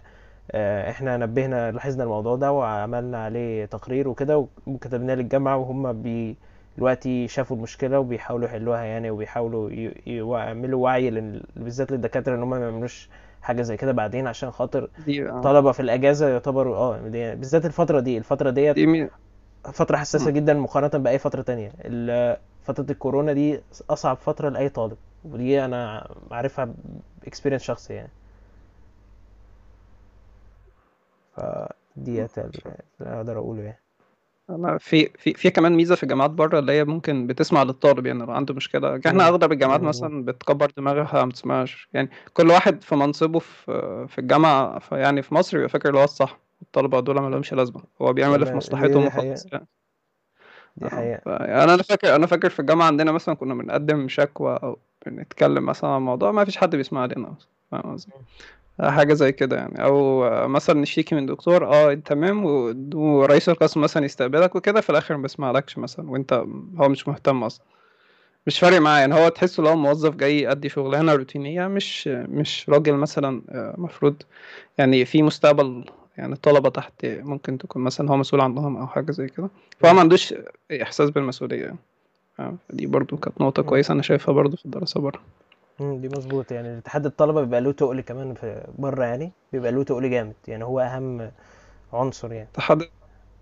إحنا نبهنا لاحظنا الموضوع ده وعملنا عليه تقرير وكده وكتبناه للجامعة وهم بي دلوقتي شافوا المشكلة وبيحاولوا يحلوها يعني وبيحاولوا يعملوا وعي بالذات للدكاترة إن هم ما يعملوش حاجة زي كده بعدين عشان خاطر آه. طلبة في الأجازة يعتبروا آه بالذات الفترة دي الفترة ديت دي حساسة مم. جدا مقارنة بأي فترة تانية فترة الكورونا دي أصعب فترة لأي طالب ودي أنا عارفها بإكسبيرينس شخصي يعني فديت اللي أقدر أقوله يعني أنا في في في كمان ميزة في الجامعات بره اللي هي ممكن بتسمع للطالب يعني لو عنده مشكلة. إحنا. أغلب الجامعات مثلا بتكبر دماغها ما بتسمعش. يعني كل واحد في منصبه في في الجامعة فيعني في مصر بيبقى فاكر اللي هو الصح. الطلبة دول ما لهمش لازمة. هو بيعمل اللي في مصلحتهم وخلاص يعني. دي حقيقة. ف- يعني أنا فاكر أنا فاكر في الجامعة عندنا مثلا كنا بنقدم شكوى أو بنتكلم مثلا عن موضوع ما فيش حد بيسمع لنا أصلاً. فاهم قصدي؟ حاجة زي كده يعني. أو مثلا نشتكي من دكتور آه تمام ورئيس القسم مثلا يستقبلك وكده في الآخر ما بيسمعلكش مثلا وأنت هو مش مهتم أصلا. مش فارق معاه يعني. هو تحسه لو موظف جاي يأدي شغلانة روتينية مش مش راجل مثلا آه، مفروض يعني في مستقبل يعني الطلبة تحت ممكن تكون مثلا هو مسؤول عنهم أو حاجة زي كده. فهو. ما عندوش إحساس بالمسؤولية يعني. آه، دي برضو كانت نقطة مم. كويسة أنا شايفها برضو في الدراسة بره مم، دي مظبوط يعني اتحاد الطلبة بيبقى له تقل كمان في بره يعني بيبقى له تقل جامد. يعني هو أهم عنصر يعني. اتحاد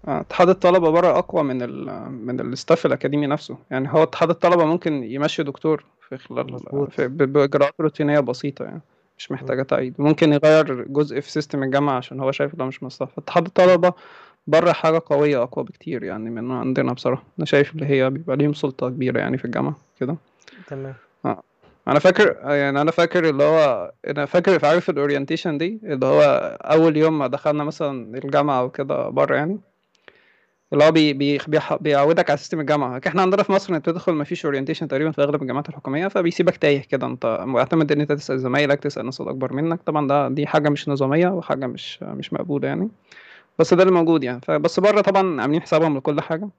آه، اتحاد الطلبة بره أقوى من ال من الاستاف الأكاديمي نفسه. يعني هو اتحاد الطلبة ممكن يمشي دكتور في خلال في ب- بإجراءات روتينية بسيطة يعني مش. محتاجة تأييد ممكن يغير جزء في system الجامعة عشان هو شايف ده مش مصلحة. اتحاد الطلبة بره حاجة قوية أقوى بكتير يعني من عندنا بصراحة. أنا شايف اللي هي بيبقى ليهم سلطة كبيرة يعني في الجامعة كده. تمام. أنا فاكر يعني أنا فاكر اللي هو أنا فاكر عارف ال orientation دي اللي هو أول يوم ما دخلنا مثلا الجامعة وكده بره يعني اللي هو بي بي بيعودك على system الجامعة. إحنا عندنا في مصر انت تدخل مفيش orientation تقريبا في أغلب الجامعات الحكومية فبيسيبك تايه كده. أنت معتمد إن أنت تسأل زمايلك تسأل الناس الاكبر منك. طبعا ده دي حاجة مش نظامية وحاجة مش مش مقبولة يعني. بس ده اللي موجود يعني. فبس بره طبعا عاملين حسابهم لكل حاجة.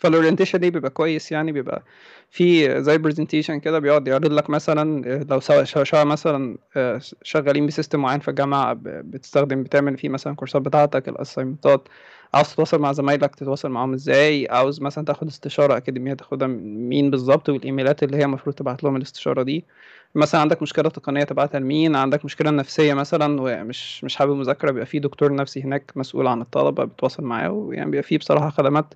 فال orientation دي بيبقى كويس يعني بيبقى في زي presentation كده بيقعد يعرض لك مثلا آه، لو سواء مثلا آه، شغالين ب system معين في الجامعة ب- بتستخدم بتعمل فيه مثلا course ات بتاعتك ال assignment ات عاوز تتواصل مع زمايلك تتواصل معاهم إزاي؟ عاوز مثلا تاخد استشارة أكاديمية تاخدها من مين بالظبط؟ والإيميلات اللي هي المفروض تبعت لهم الاستشارة دي. مثلا عندك مشكلة تقنية تبعتها لمين؟ عندك مشكلة نفسية مثلا ومش مش حابب مذاكرة بيبقى في دكتور نفسي هناك مسؤول عن الطلبة بتواصل معاه ويعني بيبقى في بصراحة خدمات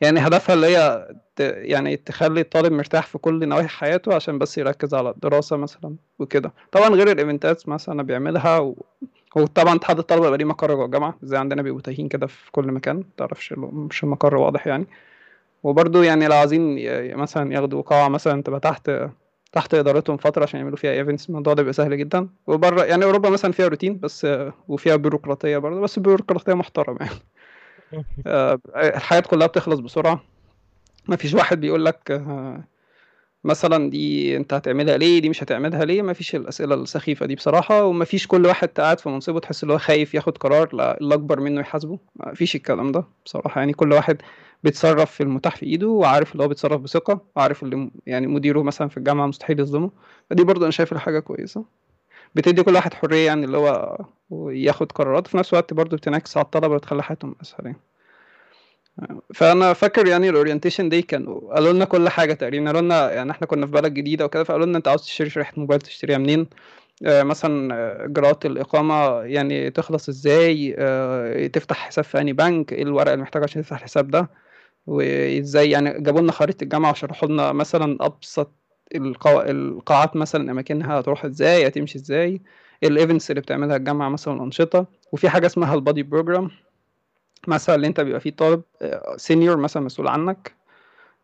يعني هدفها اللي هي. يعني تخلي الطالب مرتاح في كل نواحي حياته عشان بس يركز على الدراسة مثلا وكده طبعا غير ال event ات مثلا بيعملها و... وطبعا اتحاد الطلبة بيبقى ليه مقر جوه الجامعة زي عندنا بيبقوا تايهين كده في كل مكان متعرفش مش المقر واضح يعني وبرضه يعني لو عايزين. مثلا ياخدوا قاعة مثلا تبقى تحت تحت إدارتهم فترة عشان يعملوا فيها events الموضوع ده بيبقى سهل جدا وبره يعني أوروبا مثلا فيها روتين بس وفيها بيروقراطية برضه بس بيروقراطية محترمة يعني آه، الحاجات كلها بتخلص بسرعة. ما فيش واحد بيقول لك آه، مثلا دي أنت هتعملها ليه دي مش هتعملها ليه. مفيش الأسئلة السخيفة دي بصراحة ومفيش كل واحد قاعد في منصبه تحس إن هو خايف ياخد قرار لا اللي أكبر منه يحاسبه. مفيش الكلام ده بصراحة. يعني كل واحد بيتصرف في المتاح في إيده وعارف اللي هو بيتصرف بثقة وعارف اللي يعني مديره مثلا في الجامعة مستحيل يظلمه. فدي برضه أنا شايف حاجة كويسة. بتدي كل واحد حرية يعني اللي هو ياخد قرارات وفي نفس الوقت برضه بتنعكس على الطلبة وتخلي حياتهم أسهل يعني. فأنا فاكر يعني الاورينتيشن دي كانوا قالوا لنا كل حاجة تقريبا قالوا لنا يعني إحنا كنا في بلد جديدة وكده فقالوا لنا أنت عاوز تشتري شريحة موبايل تشتريها منين؟ آه، مثلا آه، اجراءات الإقامة يعني تخلص إزاي؟ آه، تفتح حساب في أنهي بنك؟ إيه الورق اللي محتاج عشان تفتح الحساب ده؟ وإزاي يعني؟ جابوا لنا خريطة الجامعة وشرحوا لنا مثلا أبسط القوا... القاعات مثلا أماكنها هتروح إزاي هتمشي إزاي ال events اللي بتعملها الجامعة مثلا الانشطه وفي حاجة اسمها ال buddy program مثلا اللي أنت بيبقى فيه طالب senior مثلا مسؤول عنك.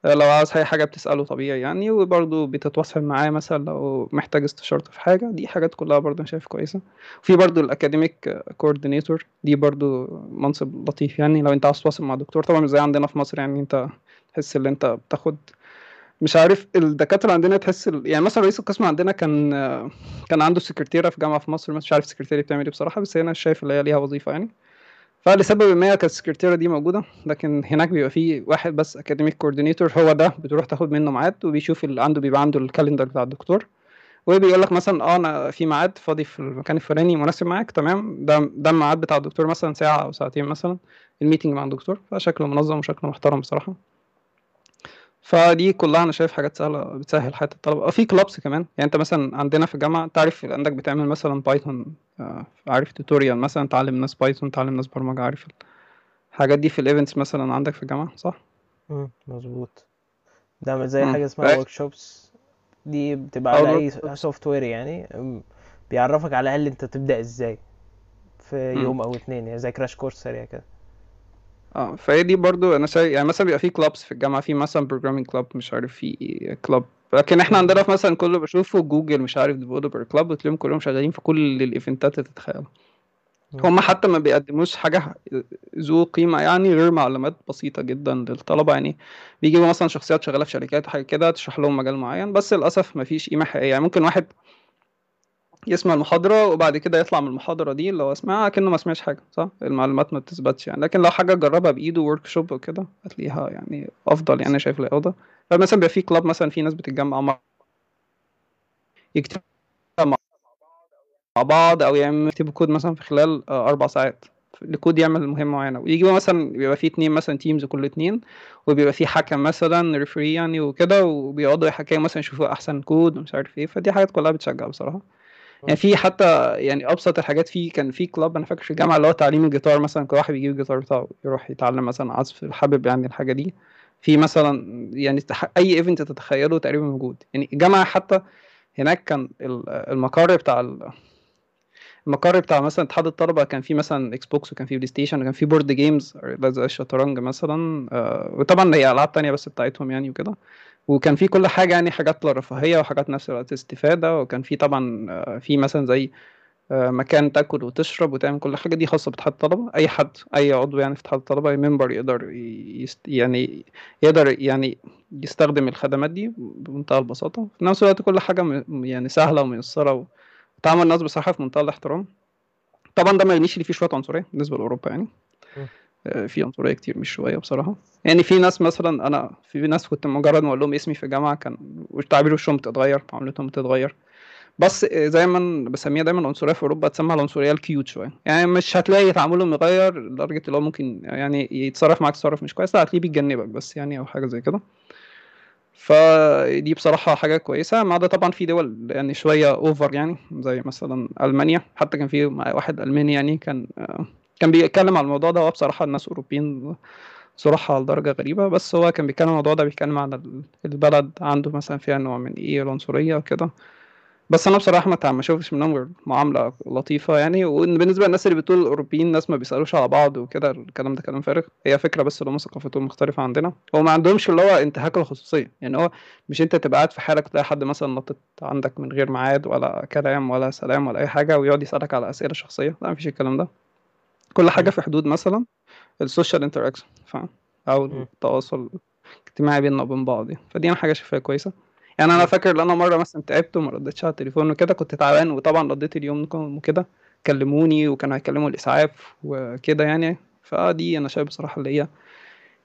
آه، لو عاوز أي حاجة بتسأله طبيعي يعني وبرضه بتتواصل معاه مثلا لو محتاج استشارته في حاجة. دي حاجات كلها برضه أنا شايف كويسة. وفي برضه ال academic coordinator دي برضه منصب لطيف يعني. لو أنت عاوز تتواصل مع دكتور طبعا مش زي عندنا في مصر يعني أنت تحس إن أنت بتاخد مش عارف الدكاترة عندنا تحس ال... يعني مثلا رئيس القسم عندنا كان كان عنده سكرتيره في جامعة في مصر مش عارف السكرتيره بتعمل إيه بصراحة بس أنا شايف اللي هي ليها وظيفة يعني. فلسبب ما كانت السكرتيرة دي موجودة لكن هناك بيبقى فيه واحد بس academic coordinator هو ده بتروح تاخد منه ميعاد وبيشوف اللي عنده بيبقى عنده ال calendar بتاع الدكتور وبيقول لك مثلا آه أنا في ميعاد فاضي في المكان الفلاني مناسب معاك تمام. ده ده الميعاد بتاع الدكتور مثلا ساعة أو ساعتين مثلا ال meeting مع الدكتور فشكله منظم وشكله محترم بصراحة. فدي كلها أنا شايف حاجات سهلة بتسهل حياة الطلبة. آه في clubs كمان. يعني أنت مثلا عندنا في الجامعة تعرف عندك بتعمل مثلا Python آه، عارف tutorial مثلا تعلم ناس Python تعلم ناس برمجة عارف الحاجات دي في ال events مثلا عندك في الجامعة صح؟ مم، مظبوط. ده زي مم. حاجة اسمها ف- workshops. دي بتبقى على أي ال work software يعني بيعرفك على الأقل أنت تبدأ إزاي في مم. يوم أو اتنين يعني زي crash course سريع كده. آه فهي دي برضو أنا شايف يعني مثلا بيبقى في clubs في الجامعة في مثلا programming club مش عارف في club لكن إحنا عندنا. في مثلا كله بشوفه جوجل مش عارف developer club وتلاقيهم كلهم شغالين في كل ال event ات اللي تتخيلها. هم حتى ما بيقدموش حاجة ذو قيمة يعني غير معلومات بسيطة جدا للطلبة يعني بيجيبوا مثلا شخصيات شغالة في شركات وحاجة كده تشرح لهم مجال معين بس للأسف ما فيش قيمة حقيقية يعني ممكن واحد يسمع المحاضرة وبعد كده يطلع من المحاضرة دي هو سمعها كأنه ما سمعش حاجة صح؟ المعلومات ما بتثبتش يعني. لكن لو حاجة جربها بإيده ورك شوب وكده هتلاقيها يعني أفضل يعني شايف لي أفضل. فمثلا بيبقى في كلاب مثلا في ناس بتتجمع مع يكتبوا مع بعض أو يعملوا يكتبوا كود مثلا في خلال آه، أربع ساعات. الكود يعمل مهمة معينة. ويجيبوا مثلا بيبقى فيه اتنين مثلا teams كل اتنين وبيبقى فيه حكم مثلا referee يعني وكده وبيقعدوا يحكوا مثلا يشوفوا أحسن كود ومش عارف إيه. فدي حاجات كلها بتشجع بصراحة. يعني. في حتى يعني أبسط الحاجات فيه كان في club أنا فاكر في الجامعة اللي هو تعليم الجيتار مثلا كل واحد بيجيب الجيتار بتاعه يروح يتعلم مثلا عزف حابب يعني الحاجة دي في مثلا يعني أي event تتخيله تقريبا موجود يعني الجامعة حتى هناك كان ال- المقر بتاع ال- المقر بتاع مثلا اتحاد الطلبة كان فيه مثلا Xbox وكان فيه PlayStation وكان فيه board games زي الشطرنج مثلا آه، وطبعا هي ألعاب تانية بس بتاعتهم يعني وكده وكان فيه كل حاجة يعني حاجات للرفاهية وحاجات نفس الوقت استفادة وكان فيه طبعا آه، في مثلا زي آه، مكان تاكل وتشرب وتعمل كل حاجة دي خاصة باتحاد الطلبة. أي حد أي عضو يعني في اتحاد الطلبة أي member يقدر يست يعني يقدر يعني يستخدم الخدمات دي بمنتهى البساطة. في نفس الوقت كل حاجة م- يعني سهلة وميسرة وتعامل الناس بصراحة في منتهى الاحترام. طبعا ده ما يغنيش اللي فيه شوية عنصرية بالنسبة لأوروبا يعني. في عنصرية كتير مش شوية بصراحة. يعني في ناس مثلا أنا في ناس كنت مجرد ما أقول لهم اسمي في الجامعة كان تعبير وشهم بتتغير معاملتهم بتتغير. بس آه، زي ما أنا بسميها دايما العنصريه في أوروبا تسمى العنصرية الكيوت شوية. يعني مش هتلاقي تعامله متغير لدرجة اللي هو ممكن يعني يتصرف معاك تصرف مش كويس لا هتلاقيه بيتجنبك بس يعني أو حاجة زي كده. فدي بصراحة حاجة كويسة. ما عدا طبعا في دول يعني شوية اوفر يعني زي مثلا ألمانيا. حتى كان في واحد ألماني يعني كان آه، كان بيتكلم على الموضوع ده هو بصراحة الناس أوروبيين صراحة لدرجة غريبة بس هو كان بيتكلم الموضوع ده بيتكلم عن ال- البلد عنده مثلا فيها نوع من إيه العنصرية وكده. بس أنا بصراحة ما ما شوفش منهم غير معاملة لطيفة يعني. وبالنسبه للناس اللي بتقول الأوروبيين ناس ما بيسألوش على بعض وكده الكلام ده كلام فارغ. هي فكرة بس اللي هم ثقافتهم مختلفة عندنا. هو ما عندهمش اللي هو انتهاك الخصوصية. يعني هو مش أنت تبقى قاعد في حالك تلاقي حد مثلا نط عندك من غير ميعاد ولا كلام ولا سلام ولا أي حاجة ويقعد يسألك على أسئلة شخصية. لا مفيش الكلام ده. كل حاجة. في حدود مثلا ال social interaction فاهم أو. التواصل الاجتماعي بيننا وبين بعض يعني. فدي أنا حاجة شايفها كويسة يعني أنا. فاكر إن أنا مرة مثلا تعبت وما ردتش على التليفون وكده كنت تعبان وطبعا رديت اليوم وكده كلموني وكانوا هيكلموا الإسعاف وكده يعني فدي أنا شايف بصراحة اللي هي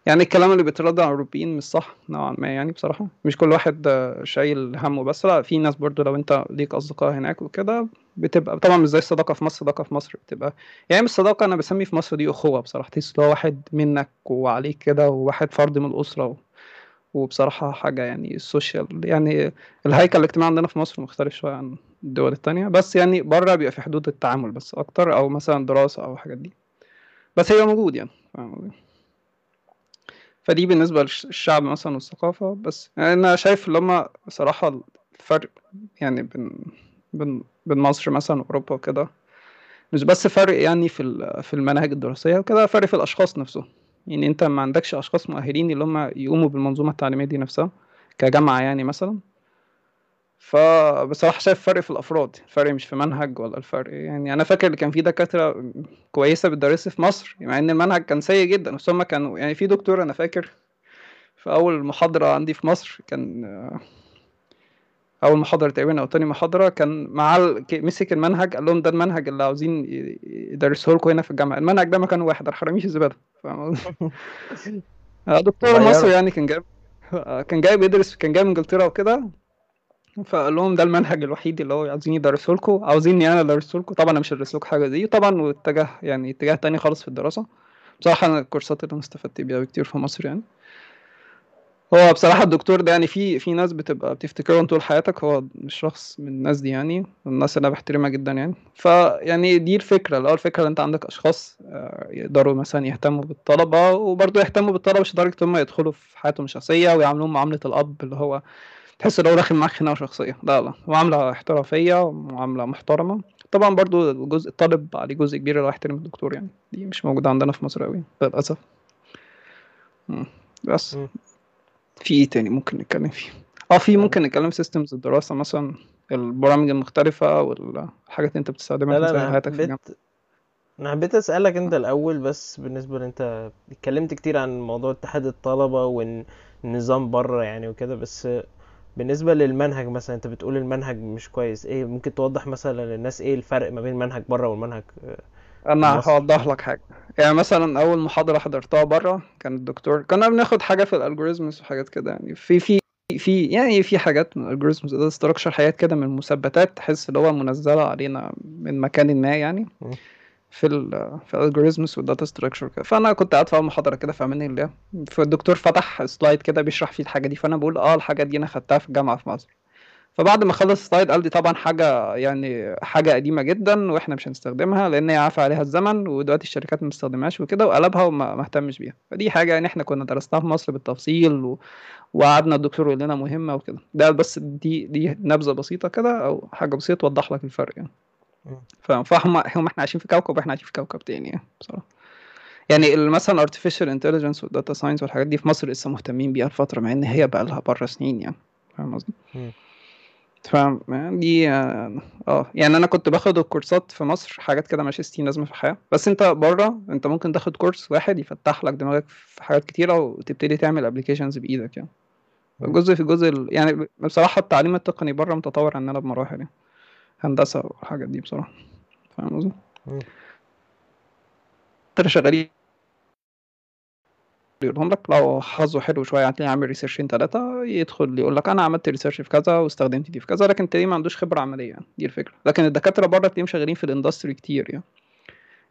يعني الكلام اللي بيتردد على الأوروبيين مش صح نوعا ما يعني بصراحة. مش كل واحد آه، شايل همه بس لا في ناس برضو لو انت ليك أصدقاء هناك وكده بتبقى طبعا مش زي الصداقة في مصر الصداقة في مصر بتبقى يعني مش صداقة أنا بسمي في مصر دي أخوة بصراحة تحس اللي هو واحد منك وعليك كده وواحد فرد من الأسرة و... وبصراحة حاجة يعني السوشيال يعني الهيكل الاجتماعي عندنا في مصر مختلف شوية عن الدول التانية. بس يعني بره بيبقى في حدود التعامل بس أكتر أو مثلا دراسة أو حاجات دي. بس هي موجود يعني فاهم؟ فدي بالنسبة للشعب مثلا والثقافة بس يعني أنا شايف اللي هما صراحة الفرق يعني بين بين بين مصر مثلا وأوروبا وكده مش بس فرق يعني في في المناهج الدراسية وكده فرق في الأشخاص نفسهم يعني أنت ما عندكش أشخاص مؤهلين اللي هما يقوموا بالمنظومة التعليمية دي نفسها كجامعة يعني مثلا؟ فبصراحة شايف فرق في الأفراد الفرق مش في منهج ولا الفرق يعني أنا فاكر كان في دكاترة كويسة بتدرس في مصر مع إن المنهج كان سيء جدا بس هما كانوا يعني في دكتور أنا فاكر في أول محاضرة عندي في مصر كان أول محاضرة تقريبا أو تاني محاضرة كان ال- ك- مسك المنهج قال لهم ده المنهج اللي عاوزين ي- يدرسوه لكم هنا في الجامعة المنهج ده مكان واحد الحراميش قصدي؟ آه، دكتور مصري يعني كان جايب آه، كان جاي بيدرس كان جاي من إنجلترا وكده فقال لهم ده المنهج الوحيد اللي هو عاوزين يدرسوه لكم عاوزيني أنا ادرسه لكم. طبعا أنا مش هدرس لكم حاجة دي طبعا واتجه يعني اتجاه تاني خالص في الدراسة. بصراحة أنا الكورسات اللي أنا استفدت بيها بكتير في مصر يعني. هو بصراحة الدكتور ده يعني في في ناس بتبقى بتفتكره طول حياتك هو مش شخص من الناس دي يعني الناس اللي أنا بحترمها جدا يعني. فيعني دي الفكرة اللي هو الفكرة ان أنت عندك أشخاص آه، يقدروا مثلا يهتموا بالطلبة وبرضه يهتموا بالطلبة مش لدرجة إن هم يدخلوا في حياتهم الشخصية ويعاملوهم معاملة الأب اللي هو تحس إن هو داخل معاك خناقة شخصية. لا لا. معاملة احترافية ومعامله محترمة. طبعا برضو الجزء الطالب عليه جزء كبير اللي هو يحترم الدكتور يعني. دي مش موجودة عندنا في مصر قوي للأسف. بس. في إيه تاني ممكن نتكلم فيه؟ آه في ممكن نتكلم في سيستمز الدراسة مثلا البرامج المختلفة والحاجات اللي أنت بتستخدمها في حياتك في الجامعة. أنا حبيت أسألك أنت الأول بس بالنسبة لأنت اتكلمت كتير عن موضوع اتحاد الطلبة والنظام بره يعني وكده بس بالنسبة للمنهج مثلا أنت بتقول المنهج مش كويس إيه ممكن توضح مثلا للناس إيه الفرق ما بين المنهج بره والمنهج؟ أنا هوضح لك حاجة. يعني مثلا أول محاضرة حضرتها بره كان الدكتور كنا بناخد حاجة في ال algorithms وحاجات كده يعني. في في في يعني في حاجات من ال algorithms data structure حاجات كده من المثبتات تحس اللي هو منزلة علينا من مكان ما يعني. في ال في ال algorithms وال data structure كده فأنا كنت قاعد في أول محاضرة كده في أمان الله فالدكتور فتح سلايد كده بيشرح فيه الحاجة دي. فأنا بقول آه الحاجة دي أنا خدتها في الجامعة في مصر. فبعد ما خلص السلايد قال لي طبعا حاجة يعني حاجة قديمة جدا وإحنا مش هنستخدمها لأن هي عافى عليها الزمن ودلوقتي الشركات ما بتستخدمهاش وكده وقلبها وما ما اهتمش بيها. فدي حاجة يعني إحنا كنا درسناها في مصر بالتفصيل و... وقعدنا الدكتور يقول لنا مهمة وكده. ده بس دي دي نبذة بسيطة كده أو حاجة بسيطة توضح لك الفرق يعني. فهم هم إحنا عايشين في كوكب وإحنا عايشين في كوكب تاني يعني بصراحة يعني مثلا artificial intelligence وال data science والحاجات دي في مصر لسه مهتمين بيها الفترة مع إن هي بقى لها بره سنين يعني فاهم قصدي؟ فاهم دي آه آه. يعني أنا كنت باخد الكورسات في مصر حاجات كده ماشي ستين لازمة في الحياة بس أنت بره أنت ممكن تاخد كورس واحد يفتح لك دماغك في حاجات كتيرة وتبتدي تعمل applications بإيدك يعني. جزء في جزء. يعني بصراحة التعليم التقني بره متطور عننا بمراحل يعني هندسة والحاجات دي بصراحة. فاهم قصدي؟ مم. انت شغالين. يقولهم لك لو حظه حلو شوية هتلاقيه عامل research ين ثلاثة يدخل يقول لك أنا عملت research في كذا واستخدمت دي في كذا لكن تلاقيه ما عندوش خبرة عملية. يعني دي الفكرة. لكن الدكاترة بره تلاقيهم شغالين في ال industry كتير يعني.